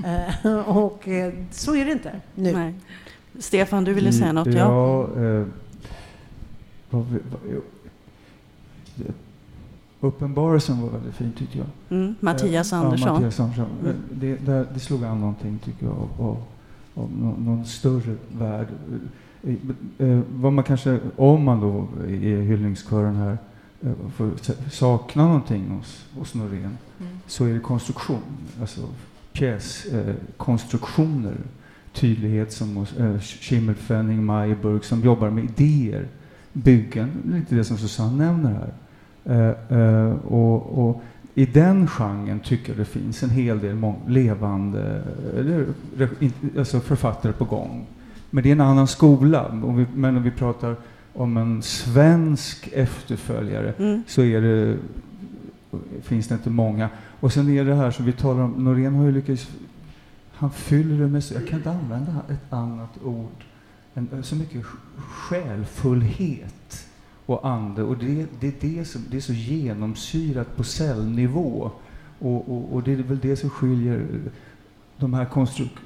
Speaker 1: Eh, och eh, så är det inte nu. Nej.
Speaker 4: Stefan, du ville säga något? Ja, ja vad,
Speaker 7: vad, Uppenbarelsen var väldigt fin tyckte jag.
Speaker 4: Mm, Mattias Andersson. Ja,
Speaker 7: Mattias Andersson. Mm. Det, det, det, slog an någonting tycker jag av, av, av någon, någon, större värld. Eh, eh, vad man kanske, om man då i hyllningskören här eh, får sakna någonting hos, hos Norén mm. så är det konstruktion. Alltså pjäskonstruktioner. Eh, tydlighet som hos eh, Schimmelfenning, Mayburg som jobbar med idéer, byggen. Lite det som Susanne nämner här. Eh, eh, och, och, i den genren tycker jag det finns en hel del levande eller, alltså författare på gång. Men det är en annan skola. Om vi, men om vi pratar om en svensk efterföljare mm. så är det, finns det inte många. Och sen är det här som vi talar om, Norén har ju lyckats, han fyller det med, jag kan inte använda ett annat ord, en, så mycket själfullhet och ande. Och det, det, är det, som, det är så genomsyrat på cellnivå. Och, och, och, det är väl det som skiljer de här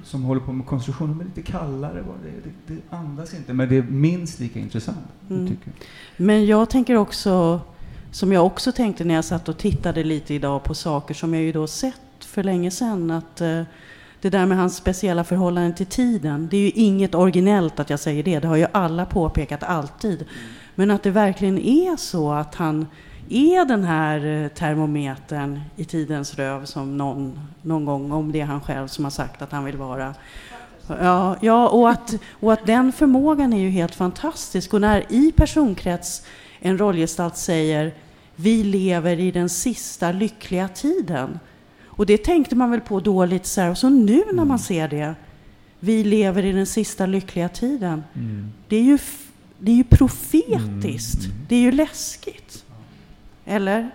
Speaker 7: som håller på med konstruktioner, är lite kallare. Det, det, det andas inte, men det är minst lika intressant. Mm. Tycker.
Speaker 4: Men jag tänker också, som jag också tänkte när jag satt och tittade lite idag på saker som jag ju då sett för länge sedan, att uh, det där med hans speciella förhållande till tiden, det är ju inget originellt att jag säger det, det har ju alla påpekat alltid. Men att det verkligen är så att han är den här eh, termometern i tidens röv som någon, någon gång, om det är han själv som har sagt att han vill vara. Ja, ja och, att, och att den förmågan är ju helt fantastisk. Och när i personkrets en rollgestalt säger vi lever i den sista lyckliga tiden. Och det tänkte man väl på då lite så här, och så nu när man mm. ser det, vi lever i den sista lyckliga tiden. Mm. Det är ju det är ju profetiskt. Mm. Det är ju läskigt. Eller?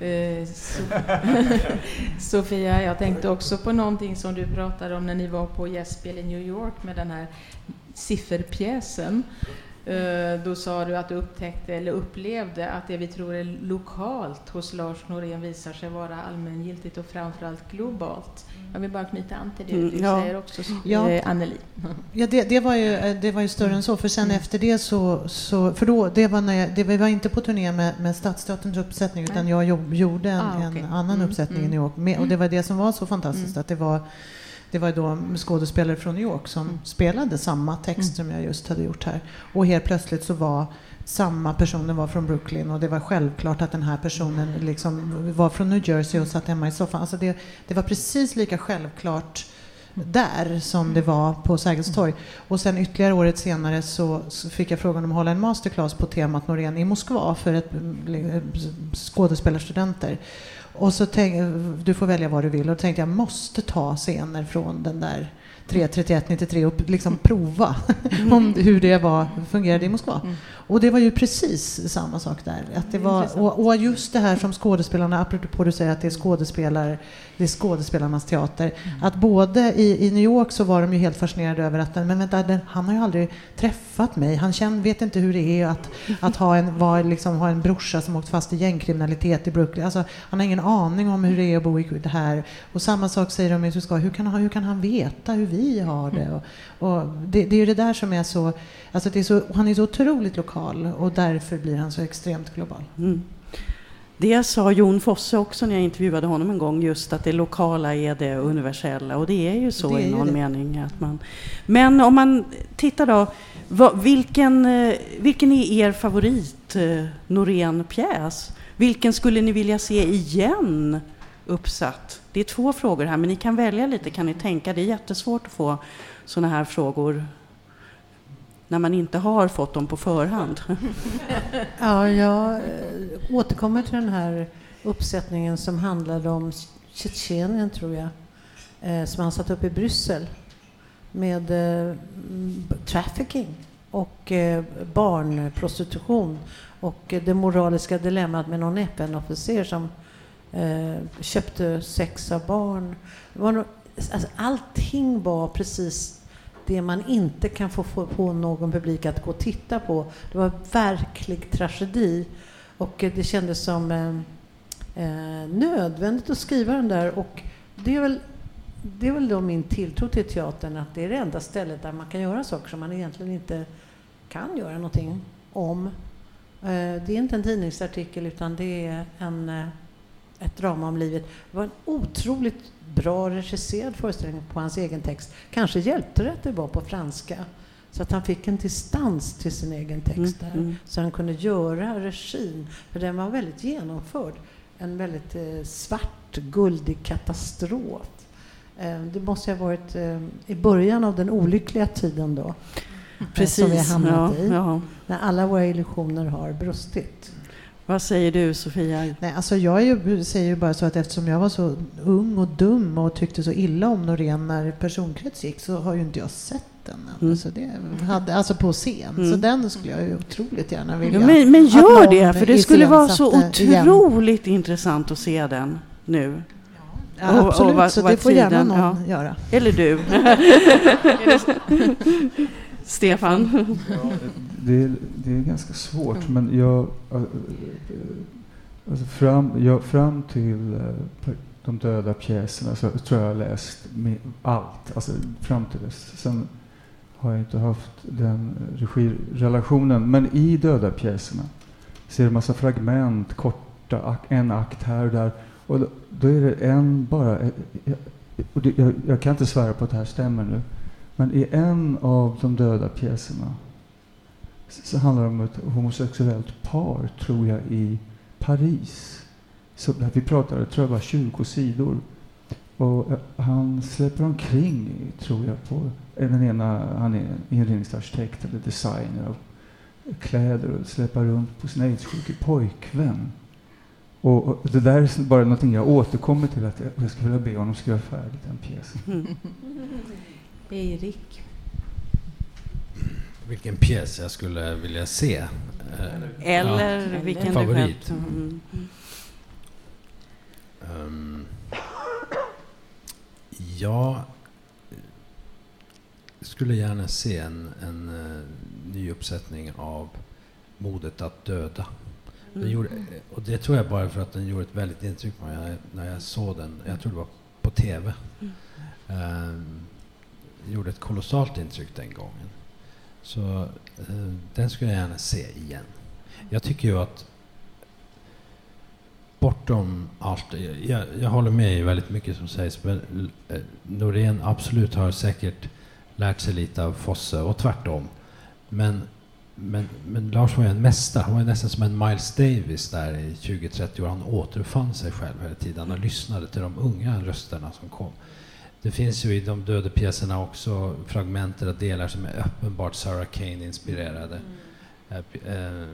Speaker 5: Eh, [laughs] Sofia, jag tänkte också på någonting som du pratade om när ni var på gästspel i New York med den här sifferpjäsen. Eh, då sa du att du upptäckte eller upplevde att det vi tror är lokalt hos Lars Norén visar sig vara allmängiltigt och framförallt globalt. Jag vill bara knyta an till det mm, du ja. säger också, ja. Eh, Anneli. [laughs]
Speaker 6: Ja, det, det, var ju, eh, det var ju större än så, för sen mm. efter det så, så... För då, det var när jag, det var inte på turné med, med Stadsteaterns uppsättning, utan jag jobb, gjorde en, ah, okay. en annan mm, uppsättning mm. i New York. Med, och det var det som var så fantastiskt, mm. att det var det var då skådespelare från New York som mm. spelade samma text som jag just hade gjort här. Och helt plötsligt så var samma personen var från Brooklyn och det var självklart att den här personen liksom var från New Jersey och satt hemma i soffan. Alltså det, det var precis lika självklart där som det var på Sergels torg. Och sen ytterligare året senare så, så, fick jag frågan om att hålla en masterclass på temat Norén i Moskva för ett, skådespelarstudenter. Och så tänk, du får välja vad du vill. Och då tänkte jag, måste ta scener från den där 3.31, 93 och liksom prova [laughs] om hur det var, fungerade i Moskva. Mm. Och det var ju precis samma sak där. Att det var, och, och just det här som skådespelarna, apropå du säger att det är skådespelare, det är skådespelarnas teater. Mm. Att både i, i New York så var de ju helt fascinerade över att men vänta, den, han har ju aldrig träffat mig. Han känner, vet inte hur det är att, att ha, en, var, liksom, ha en brorsa som åkt fast i gängkriminalitet i Brooklyn. Alltså, han har ingen aning om hur det är att bo i det här. Och samma sak säger de i Tyskland. Hur kan, hur kan han veta hur vi har det? Mm. Och, och det, det, är ju det där som är så... Alltså det är så han är så otroligt lokal och därför blir han så extremt global. Mm.
Speaker 4: Det sa Jon Fosse också när jag intervjuade honom en gång, just att det lokala är det universella. Och det är ju så i någon mening. Att man... Men om man tittar då, vad, vilken, eh, vilken är er favorit eh, Norén-pjäs? Vilken skulle ni vilja se igen uppsatt? Det är två frågor här, men ni kan välja lite, kan ni tänka? Det är jättesvårt att få sådana här frågor när man inte har fått dem på förhand? [laughs]
Speaker 1: Ja, jag eh, återkommer till den här uppsättningen som handlade om Tjetjenien, tror jag, eh, som han satt upp i Bryssel med eh, trafficking och eh, barnprostitution och det moraliska dilemmat med någon FN-officer som eh, köpte sex av barn. Var alltså, allting var precis det man inte kan få, få få någon publik att gå och titta på. Det var verklig tragedi och det kändes som eh, eh, nödvändigt att skriva den där och det är väl det är väl då min tilltro till teatern att det är det enda stället där man kan göra saker som man egentligen inte kan göra någonting om. Eh, det är inte en tidningsartikel utan det är en, eh, ett drama om livet. Det var en otroligt bra regisserad föreställning på hans egen text. Kanske hjälpte det att det var på franska så att han fick en distans till sin egen text där. Mm, mm. Så han kunde göra regin, för den var väldigt genomförd. En väldigt eh, svart, guldig katastrof. Eh, det måste ha varit eh, i början av den olyckliga tiden då. Precis, som vi har hamnat ja, i. Ja. När alla våra illusioner har brustit.
Speaker 4: Vad säger du Sofia?
Speaker 6: Nej, alltså jag ju, säger ju bara så att eftersom jag var så ung och dum och tyckte så illa om Norén när personkrets gick så har ju inte jag sett den än. Mm. Så det hade, alltså på scen. Mm. Så den skulle jag ju otroligt gärna vilja.
Speaker 4: Ja, men, men gör det, för det skulle vara så otroligt igen. intressant att se den nu.
Speaker 6: Ja, och, absolut, och var, så det får tiden, gärna någon ja. göra.
Speaker 4: Eller du. [laughs] [laughs] Stefan?
Speaker 7: Ja, [laughs] det, är, det är ganska svårt, men jag... Alltså fram, jag, fram till uh, de döda pjäserna så tror jag jag har läst allt, alltså fram till dess. Sen har jag inte haft den regirelationen. Men i döda pjäserna ser en massa fragment, korta, en akt här och där. Och då, då är det en bara... Det, jag, jag, kan inte svära på att det här stämmer nu. Men i en av de döda pjäserna så handlar det om ett homosexuellt par, tror jag, i Paris. Så vi pratade, tror jag, var 20 sidor. Och eh, han släpper omkring, tror jag, på den ena, han är inredningsarkitekt eller designer av kläder och släpar runt på sin aidssjuke pojkvän. Och, och, det där är bara någonting jag återkommer till, att jag, jag skulle vilja be honom skriva färdigt den pjäsen. [laughs]
Speaker 5: Erik?
Speaker 8: Vilken pjäs jag skulle vilja se. Eh,
Speaker 4: Eller ja, vilken
Speaker 8: favorit. Mm. Um, jag skulle gärna se en, en uh, ny uppsättning av Modet att döda. Den mm. gjorde, och det tror jag bara för att den gjorde ett väldigt intryck på mig när jag såg den. Jag tror det var på TV. Mm. Um, gjorde ett kolossalt intryck den gången. Så eh, den skulle jag gärna se igen. Jag tycker ju att bortom allt, jag, jag håller med i väldigt mycket som sägs, men eh, Norén absolut har säkert lärt sig lite av Fosse och tvärtom. Men men, men Lars var ju en mästare. Han var nästan som en Miles Davis där i 20-30 år. Han återfann sig själv hela tiden och lyssnade till de unga rösterna som kom. Det finns ju i de döda pjäserna också fragment och delar som är uppenbart Sarah Kane-inspirerade. Mm. Eh,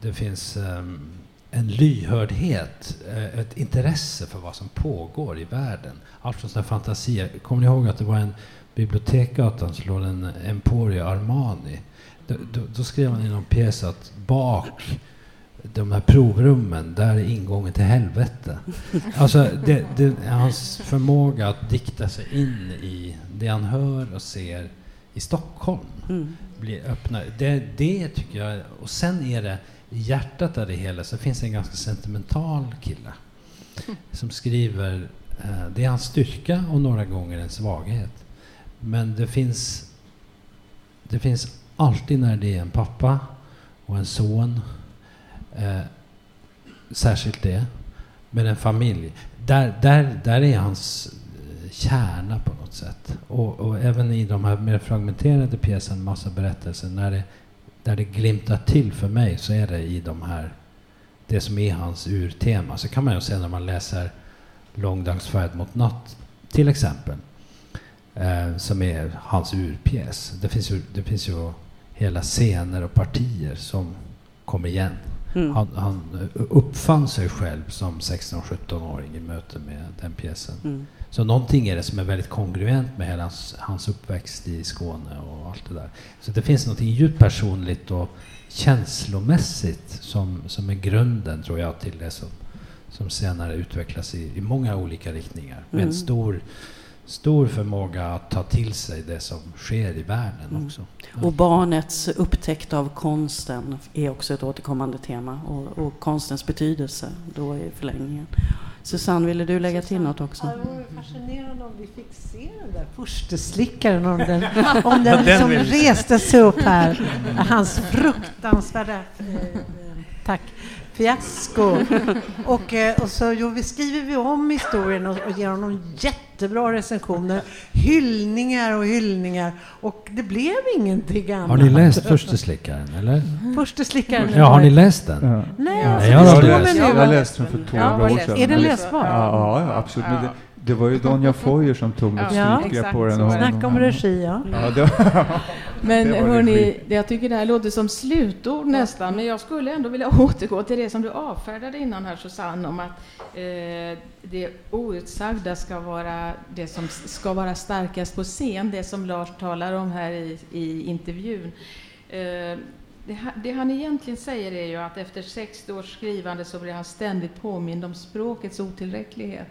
Speaker 8: det finns ehm, en lyhördhet, eh, ett intresse för vad som pågår i världen. Allt från sådana fantasier. Kommer ni ihåg att det var en Bibliotekgatan som låg en Emporio Armani då, då, då skrev han i någon pjäs att bak de här provrummen, där är ingången till helvete. [laughs] Alltså, det, det, hans förmåga att dikta sig in i det han hör och ser i Stockholm mm. blir öppnare. Det, det tycker jag, och sen är det i hjärtat av det hela så finns det en ganska sentimental kille [laughs] som skriver, eh, det är hans styrka och några gånger en svaghet. Men det finns, det finns alltid när det är en pappa och en son, eh, särskilt det, med en familj, där, där, där är hans eh, kärna på något sätt. Och, och även i de här mer fragmenterade pjäserna, massa berättelser, när det, där det glimtar till för mig så är det i de här, det som är hans urtema. Så kan man ju se när man läser Långdagsfärd mot natt, till exempel, eh, som är hans urpjäs. Det finns ju, det finns ju hela scener och partier som kommer igen.
Speaker 4: Mm.
Speaker 8: Han, han uppfann sig själv som 16-17-åring i möte med den pjäsen.
Speaker 4: Mm.
Speaker 8: Så någonting är det som är väldigt kongruent med hela hans, hans uppväxt i Skåne och allt det där. Så det finns något djupt personligt och känslomässigt som, som är grunden, tror jag, till det som, som senare utvecklas i, i många olika riktningar. Med
Speaker 4: Mm.
Speaker 8: en stor, stor förmåga att ta till sig det som sker i världen
Speaker 4: Mm.
Speaker 8: också.
Speaker 4: Och barnets upptäckt av konsten är också ett återkommande tema och, och konstens betydelse då i förlängningen. Susanne, ville du lägga till något också?
Speaker 1: Det vore fascinerande om vi fick se den där furstaslickaren, om den, [laughs] om den liksom
Speaker 2: vi se.
Speaker 1: reste sig upp här. Hans fruktansvärda eh, eh, tack, fiasko. [laughs] Och, eh, och så jo, vi skriver vi om historien och, och ger honom jättebra recensioner, hyllningar och hyllningar. Och det blev ingenting annat.
Speaker 8: Har ni läst Furstaslickaren, eller?
Speaker 1: Furstaslickaren?
Speaker 8: Ja, har ni läst den?
Speaker 7: Ja.
Speaker 1: Nej,
Speaker 3: Ja.
Speaker 1: alltså,
Speaker 8: Jag har läst-
Speaker 7: Jag har läst den för två
Speaker 3: Ja,
Speaker 7: år sedan.
Speaker 1: Är den läsbar?
Speaker 7: Ja, ja absolut.
Speaker 3: Ja.
Speaker 7: Det, det var ju Donja [laughs] Foyer som tog något
Speaker 1: Ja,
Speaker 7: stryk på den.
Speaker 3: det.
Speaker 1: Snacka om regi, ja.
Speaker 7: Ja, det var, [laughs]
Speaker 5: Men
Speaker 7: Det
Speaker 5: hörni,
Speaker 7: regi.
Speaker 5: jag tycker det här låter som slutord nästan, men jag skulle ändå vilja [laughs] återgå till det som du avfärdade innan här Susanne, om att eh, det outsagda ska vara det som ska vara starkast på scen, det som Lars talar om här i, i intervjun. Eh, det, det han egentligen säger är ju att efter 60 års skrivande så blir han ständigt påmind om språkets otillräcklighet.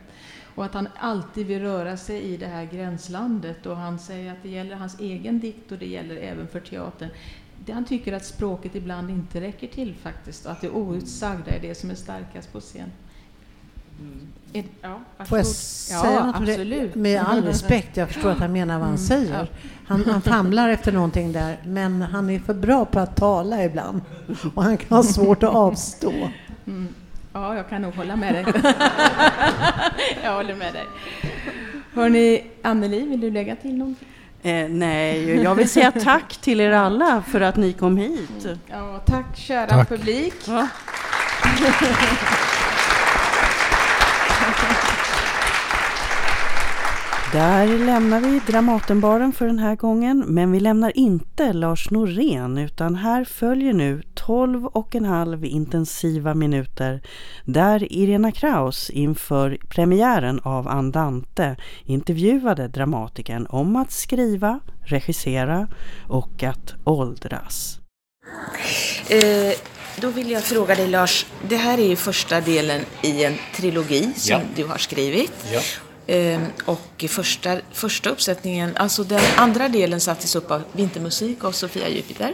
Speaker 5: Och att han alltid vill röra sig i det här gränslandet. Och han säger att det gäller hans egen dikt och det gäller även för teatern. Det han tycker att språket ibland inte räcker till faktiskt. Och att det outsagda är det som är starkast på scen. Är, ja,
Speaker 1: Får jag säga
Speaker 5: ja,
Speaker 1: något
Speaker 5: absolut.
Speaker 1: Med all respekt, jag förstår att han menar vad han säger. Han, han famlar efter någonting där, men han är för bra på att tala ibland. Och han kan ha svårt att avstå.
Speaker 5: Mm. Ja, jag kan nog hålla med dig. [laughs] jag håller med dig. Hörni, Anneli, vill du lägga till någonting?
Speaker 4: Eh, nej, jag vill säga tack till er alla för att ni kom hit.
Speaker 5: Ja, tack kära
Speaker 8: Tack.
Speaker 5: publik.
Speaker 4: Ja. [laughs] Där lämnar vi Dramatenbaren för den här gången, men vi lämnar inte Lars Norén utan här följer nu 12 och en halv intensiva minuter där Irena Kraus inför premiären av Andante intervjuade dramatikern om att skriva, regissera och att åldras.
Speaker 3: Eh, då vill jag fråga dig Lars, det här är ju första delen i en trilogi som
Speaker 2: Ja.
Speaker 3: du har skrivit.
Speaker 2: Ja.
Speaker 3: Eh, och första, första uppsättningen, alltså den andra delen sattes upp av Vintermusik av Sofia Jupiter.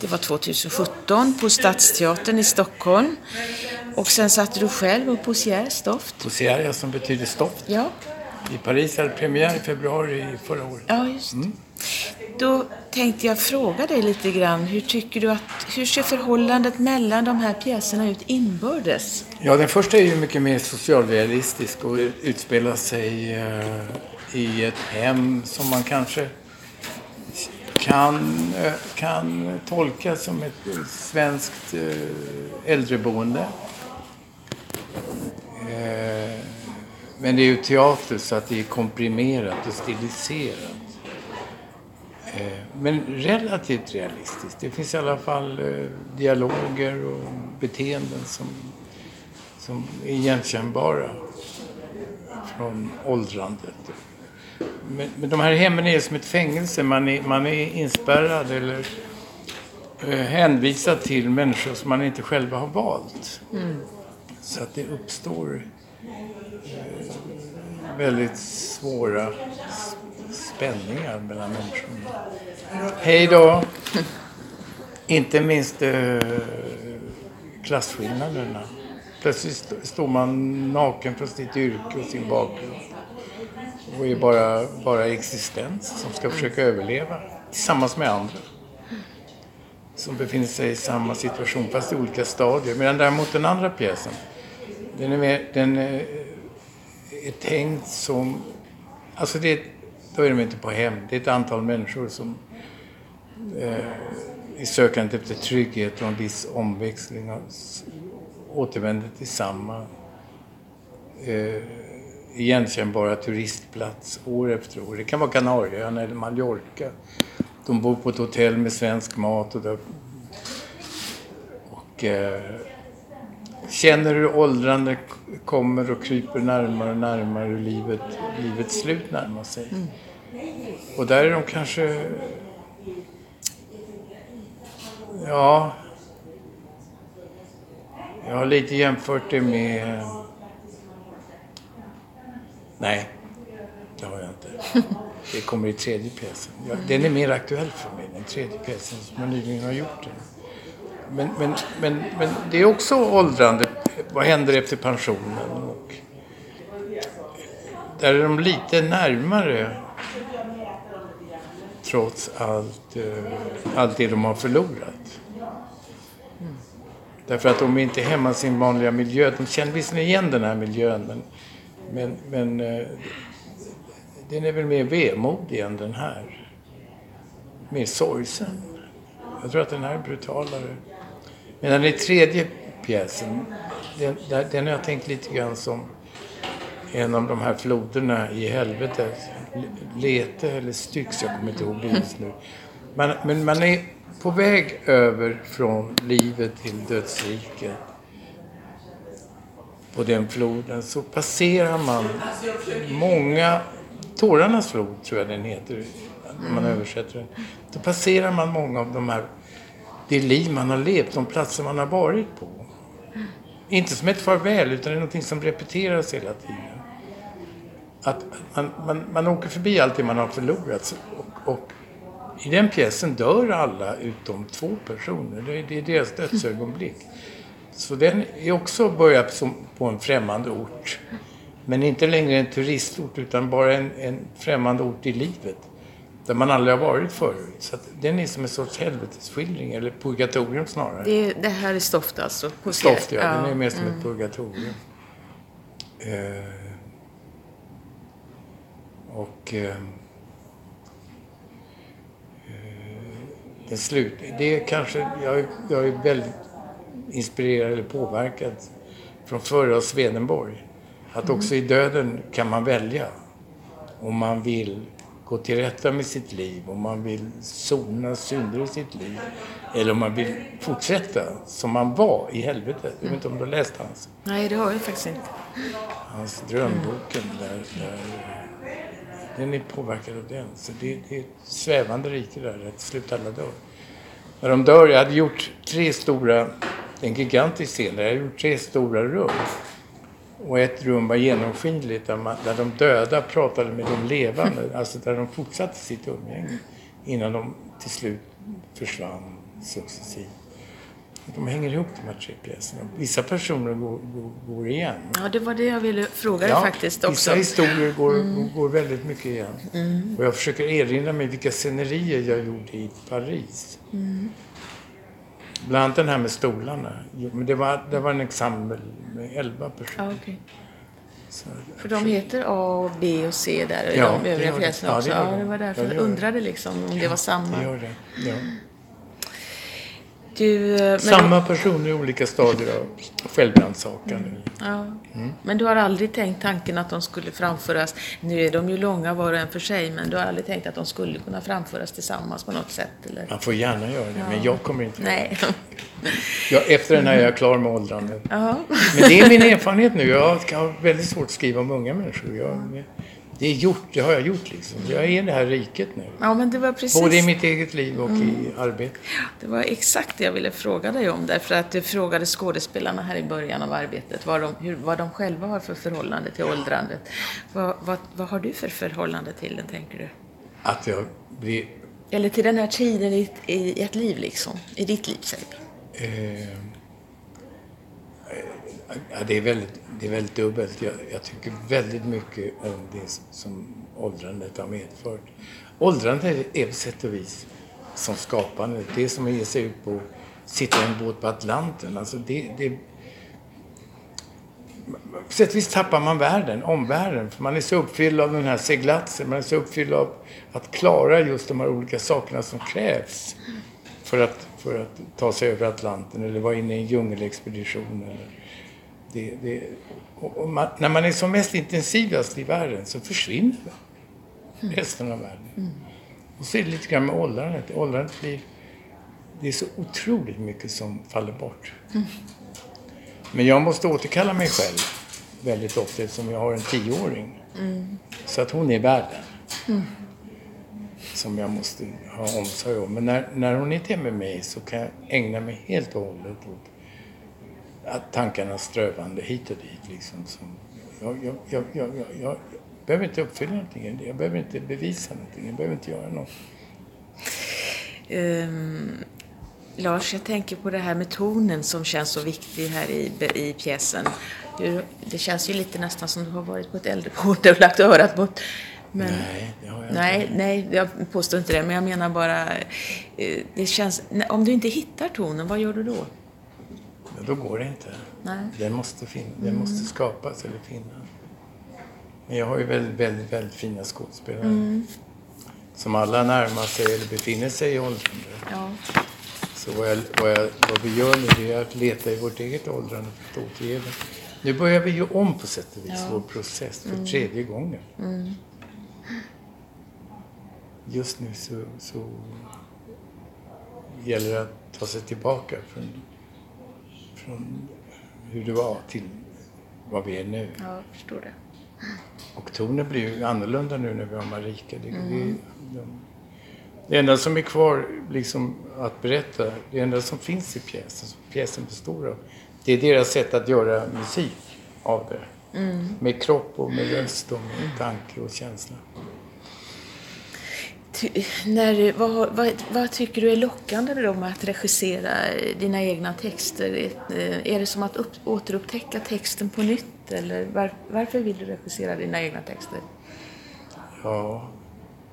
Speaker 3: Det var 2017 på Stadsteatern i Stockholm. Och sen satte du själv upp hos Pierre Stoft.
Speaker 2: Poseria som betyder stoft.
Speaker 3: Ja,
Speaker 2: I Paris hade premiär i februari förra året.
Speaker 3: ja just det. Då tänkte jag fråga dig lite grann, hur tycker du att, hur ser förhållandet mellan de här pjäserna ut inbördes?
Speaker 2: Ja, den första är ju mycket mer socialrealistisk och utspelar sig eh, i ett hem som man kanske kan, eh, kan tolka som ett svenskt eh, äldreboende. Men det är ju teater så att det är komprimerat och stiliserat. Eh, Men relativt realistiskt. Det finns i alla fall eh, dialoger och beteenden som, som är igenkännbara från åldrandet. Men, men de här hemmen är som ett fängelse. Man är, man är inspärrad eller eh, hänvisad till människor som man inte själva har valt. Så att det uppstår eh, väldigt svåra spänningar mellan människorna. Hej då! Inte minst eh, klasskillnaderna. Plötsligt st- står man naken från sitt yrke och sin bakgrund. Och är bara, bara existens som ska försöka överleva tillsammans med andra. Som befinner sig i samma situation fast i olika stadier. Medan däremot den andra pjäsen, den är, mer, den är, är tänkt som... Alltså det, är- då är de inte på hem. Det är ett antal människor som eh, i sökandet efter trygghet och en viss omväxling har återvänder till samma eh, igenkännbara turistplats år efter år. Det kan vara Kanarieöarna eller Mallorca. de bor på ett hotell med svensk mat och, där, och eh, känner hur åldrande kommer och kryper närmare och närmare hur livet, livets slut närmar sig. Mm. Och där är de kanske... Ja... Jag har lite jämfört det med... Nej, det har jag inte. [laughs] Det kommer i tredje pjäsen. Den är mer aktuell för mig, den tredje pjäsen som jag nyligen har gjort. Den. Men, men, men, men det är också åldrande. Vad händer efter pensionen? Och där är de lite närmare trots allt, eh, allt det de har förlorat. Därför att de är inte hemma i sin vanliga miljö. De känner visserligen igen den här miljön men, men, men eh, den är väl mer vemodig än den här. Mer sorgsen. Jag tror att den här är brutalare. Medan i tredje pjäsen, den, den har jag tänkt lite grann som en av de här floderna i helvetet. Lete eller Styx, jag kommer inte ihåg det just nu. Men, men man är på väg över från livet till dödsriket. På den floden så passerar man många, Tårarnas flod tror jag den heter, om man översätter den. Då passerar man många av de här det liv man har levt, de platser man har varit på. Inte som ett farväl, utan det är någonting som repeteras hela tiden. Att man, man, man åker förbi allt det man har förlorat. Och, och i den pjäsen dör alla utom två personer. Det är, det är deras dödsögonblick. Så den är också börjat som på en främmande ort. Men inte längre en turistort utan bara en, en främmande ort i livet där man aldrig har varit förut. Så den är som en sorts helvetesskildring, eller purgatorium snarare.
Speaker 3: Det, det här är Stoft alltså?
Speaker 2: Stoft, ja. ja. Den är mer som mm. ett purgatorium. Eh, och... Eh, den slut, det är kanske, jag, jag är väldigt inspirerad eller påverkad från förra Swedenborg. Att också i döden kan man välja om man vill gå till rätta med sitt liv, om man vill sona synder i sitt liv eller om man vill fortsätta som man var i helvetet. Jag vet inte om du har läst hans?
Speaker 3: Nej, det har jag faktiskt inte.
Speaker 2: Hans drömboken där, där den är påverkad av den. Så det, det är ett svävande rike där, att till slut alla dör. När de dör, jag hade gjort tre stora, en gigantisk scen där jag hade gjort tre stora rum. Och ett rum var genomskinligt där, man, där de döda pratade med de levande, [laughs] alltså där de fortsatte sitt umgänge innan de till slut försvann successivt. De hänger ihop de här tre pjäserna. Vissa personer går, går, går igen.
Speaker 3: Ja, det var det jag ville fråga dig ja, faktiskt också.
Speaker 2: Vissa historier går, mm. går väldigt mycket igen. Mm. Och jag försöker erinra mig vilka scenerier jag gjorde i Paris. Mm. Bland annat den här med stolarna. Men det var, det var en ensemble med elva personer.
Speaker 3: Ja, okay. Så, För de heter A, B och C där, ja, de övriga pjäserna också. Det, ja, det var därför jag undrade liksom om det var samma.
Speaker 2: Det gör det. Ja.
Speaker 3: Du,
Speaker 2: eh, Samma personer i olika stadier av självrannsakan. Mm.
Speaker 3: Ja. Mm. Men du har aldrig tänkt tanken att de skulle framföras, nu är de ju långa var och en för sig, men du har aldrig tänkt att de skulle kunna framföras tillsammans på något sätt? Eller?
Speaker 2: Man får gärna göra det, ja. men jag kommer inte
Speaker 3: Nej.
Speaker 2: Jag, efter den här är jag klar med åldrandet. Men det är min erfarenhet nu. Jag har väldigt svårt att skriva om unga människor. Jag, det är gjort, det har jag gjort liksom. Jag är i det här riket nu.
Speaker 3: Ja, men det var precis...
Speaker 2: Både i mitt eget liv och mm. i arbetet.
Speaker 3: Det var exakt det jag ville fråga dig om. Därför att du frågade skådespelarna här i början av arbetet vad de, hur, vad de själva har för förhållande till åldrandet. Vad, vad, vad har du för förhållande till det, tänker du?
Speaker 2: Att jag blir...
Speaker 3: Eller till den här tiden i, i ett liv, liksom. I ditt liv, säg. Eh...
Speaker 2: Ja, det, är väldigt, det är väldigt dubbelt. Jag, jag, tycker väldigt mycket om det som åldrandet har medfört. Åldrandet är på sätt och vis som skapandet. Det är som att ge sig ut på, sitta i en båt på Atlanten. Alltså det, det, på sätt och vis tappar man världen, omvärlden. För man är så uppfylld av den här seglatsen. Man är så uppfylld av att klara just de här olika sakerna som krävs för att, för att ta sig över Atlanten eller vara inne i en djungelexpedition. Eller, det, det, man, när man är som mest intensivast i världen så försvinner resten av världen. Mm. Och så är det lite grann med åldrandet. Åldrandet blir... Det är så otroligt mycket som faller bort. Mm. Men jag måste återkalla mig själv väldigt ofta eftersom jag har en tioåring. Mm. Så att hon är världen. Mm. Som jag måste ha omsorg om. Men när, när hon inte är med mig så kan jag ägna mig helt och hållet åt att tankarna strövande hit och dit. Liksom, som jag, jag, jag, jag, jag, behöver inte uppfylla någonting. Jag behöver inte bevisa någonting. Jag behöver inte göra något.
Speaker 3: Um, Lars, jag tänker på det här med tonen som känns så viktig här i, i pjäsen. Det känns ju lite nästan som du har varit på ett äldreboende och lagt örat mot
Speaker 2: men, nej, det har jag
Speaker 3: nej, inte. Nej, jag påstår inte det. Men jag menar bara, eh, det känns, om du inte hittar tonen, vad gör du då?
Speaker 2: Då går det inte. Nej. Den måste, finna, den mm. måste skapas eller finnas. Men jag har ju väldigt, väldigt, väldigt fina skådespelare. Mm. Som alla närmar sig eller befinner sig i åldrande. Ja. Så vad, jag, vad, jag, vad, vi gör nu är att leta i vårt eget åldrande för att återge det. Nu börjar vi ju om på sätt och vis ja. vår process för mm. tredje gången. Mm. Just nu så, så gäller det att ta sig tillbaka från, från hur det var till vad vi är nu.
Speaker 3: Ja, jag förstår det.
Speaker 2: Och tonen blir ju annorlunda nu när vi har Marika. Det, mm. det, de, det enda som är kvar liksom att berätta, det enda som finns i pjäsen, som pjäsen består av, det är deras sätt att göra musik av det. Mm. Med kropp och med röst och med tanke och känsla.
Speaker 3: Ty, när, vad, vad, vad, tycker du är lockande då med att regissera dina egna texter? Är det som att upp, återupptäcka texten på nytt eller var, varför vill du regissera dina egna texter?
Speaker 2: Ja,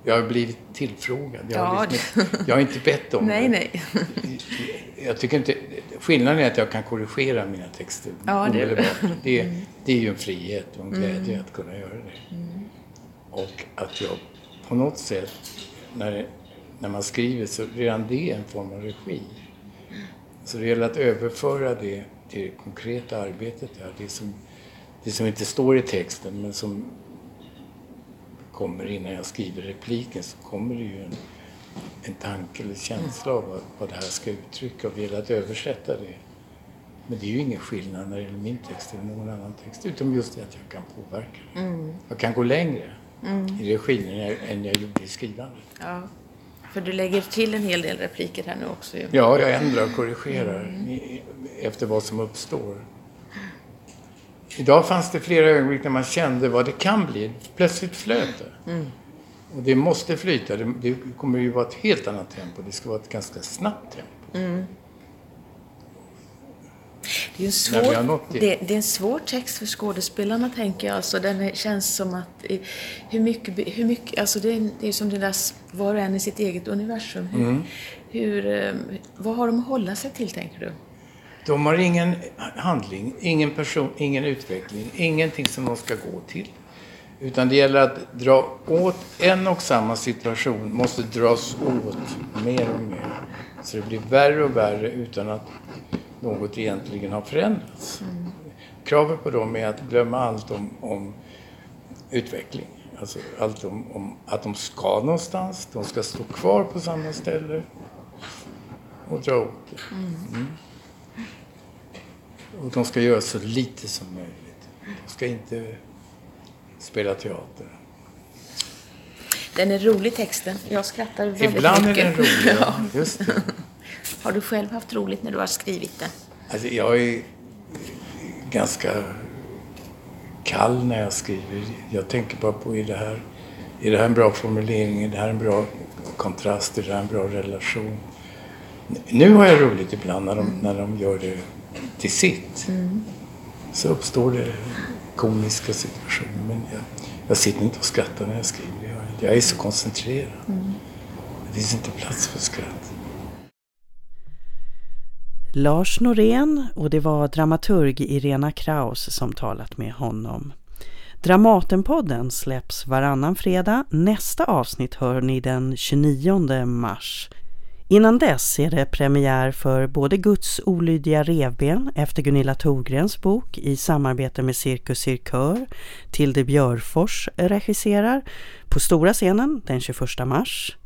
Speaker 2: jag har blivit tillfrågad. Jag, ja, har, liksom, jag har inte bett om [laughs]
Speaker 3: nej, det. Nej.
Speaker 2: Jag tycker inte, skillnaden är att jag kan korrigera mina texter
Speaker 3: ja, det, [laughs] är
Speaker 2: det, mm. det är ju en frihet och en glädje mm. att kunna göra det. Mm. Och att jag på något sätt, när, när man skriver, så redan det är en form av regi. Så det gäller att överföra det till det konkreta arbetet där. Det som, det som inte står i texten men som kommer innan jag skriver repliken så kommer det ju en, en tanke eller känsla av vad, vad det här ska uttrycka och det gäller att översätta det. Men det är ju ingen skillnad när det gäller min text eller någon annan text utom just det att jag kan påverka mm. Jag kan gå längre mm. i regin än jag, än jag gjorde i skrivandet.
Speaker 3: Ja. För du lägger till en hel del repliker här nu också.
Speaker 2: Ja, jag ändrar och korrigerar mm. efter vad som uppstår. Idag fanns det flera ögonblick när man kände vad det kan bli. Plötsligt flöt det. Mm. Och det måste flyta. Det, det, kommer ju vara ett helt annat tempo. Det ska vara ett ganska snabbt tempo. Mm.
Speaker 3: Det är, en svår, det, det, är en svår text för skådespelarna, tänker jag. Alltså, den känns som att... Hur mycket... Hur mycket alltså det, är, det är som det där, var och en i sitt eget universum. Hur, mm. hur, eh, vad har de att hålla sig till, tänker du?
Speaker 2: De har ingen handling, ingen person, ingen utveckling, ingenting som de ska gå till. Utan det gäller att dra åt en och samma situation, måste dras åt mer och mer. Så det blir värre och värre utan att något egentligen har förändrats. Mm. Kravet på dem är att glömma allt om, om utveckling. Alltså allt om, om, att de ska någonstans, de ska stå kvar på samma ställe och dra åt det. Mm. Och de ska göra så lite som möjligt. De ska inte spela teater.
Speaker 3: Den är rolig texten. Jag skrattar väldigt
Speaker 2: Ibland
Speaker 3: mycket.
Speaker 2: Ibland är den rolig, [laughs] ja. Just det.
Speaker 3: Har du själv haft roligt när du har skrivit den?
Speaker 2: Alltså, jag är ganska kall när jag skriver. Jag tänker bara på, är det här, är det här en bra formulering? Är det här en bra kontrast? Är det här en bra relation? Nu har jag roligt ibland när de, när de gör det till sitt. Mm. Så uppstår det komiska situationer. Men jag, jag sitter inte och skrattar när jag skriver. Jag, jag är så koncentrerad. Mm. Det finns inte plats för skratt.
Speaker 4: Lars Norén och det var dramaturg Irena Kraus som talat med honom. Dramatenpodden släpps varannan fredag. Nästa avsnitt hör ni den 29 mars. Innan dess är det premiär för både Guds olydiga revben efter Gunilla Thorgrens bok i samarbete med Cirkus Cirkör. Tilde Björfors regisserar på stora scenen den 21 mars.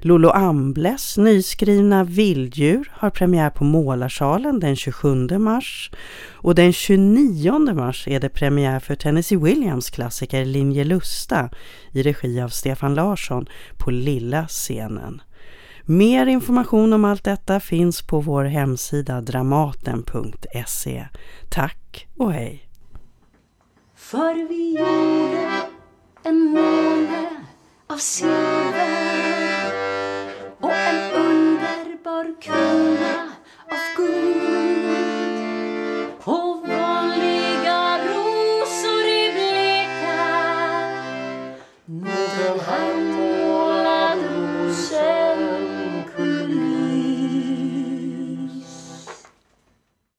Speaker 4: Lolo Ambles nyskrivna Vilddjur har premiär på Målarsalen den 27 mars och den 29 mars är det premiär för Tennessee Williams klassiker Linje Lusta i regi av Stefan Larsson på Lilla scenen. Mer information om allt detta finns på vår hemsida dramaten.se. Tack och hej!
Speaker 9: För vi gjorde en måne av silver bör kunna av Gud.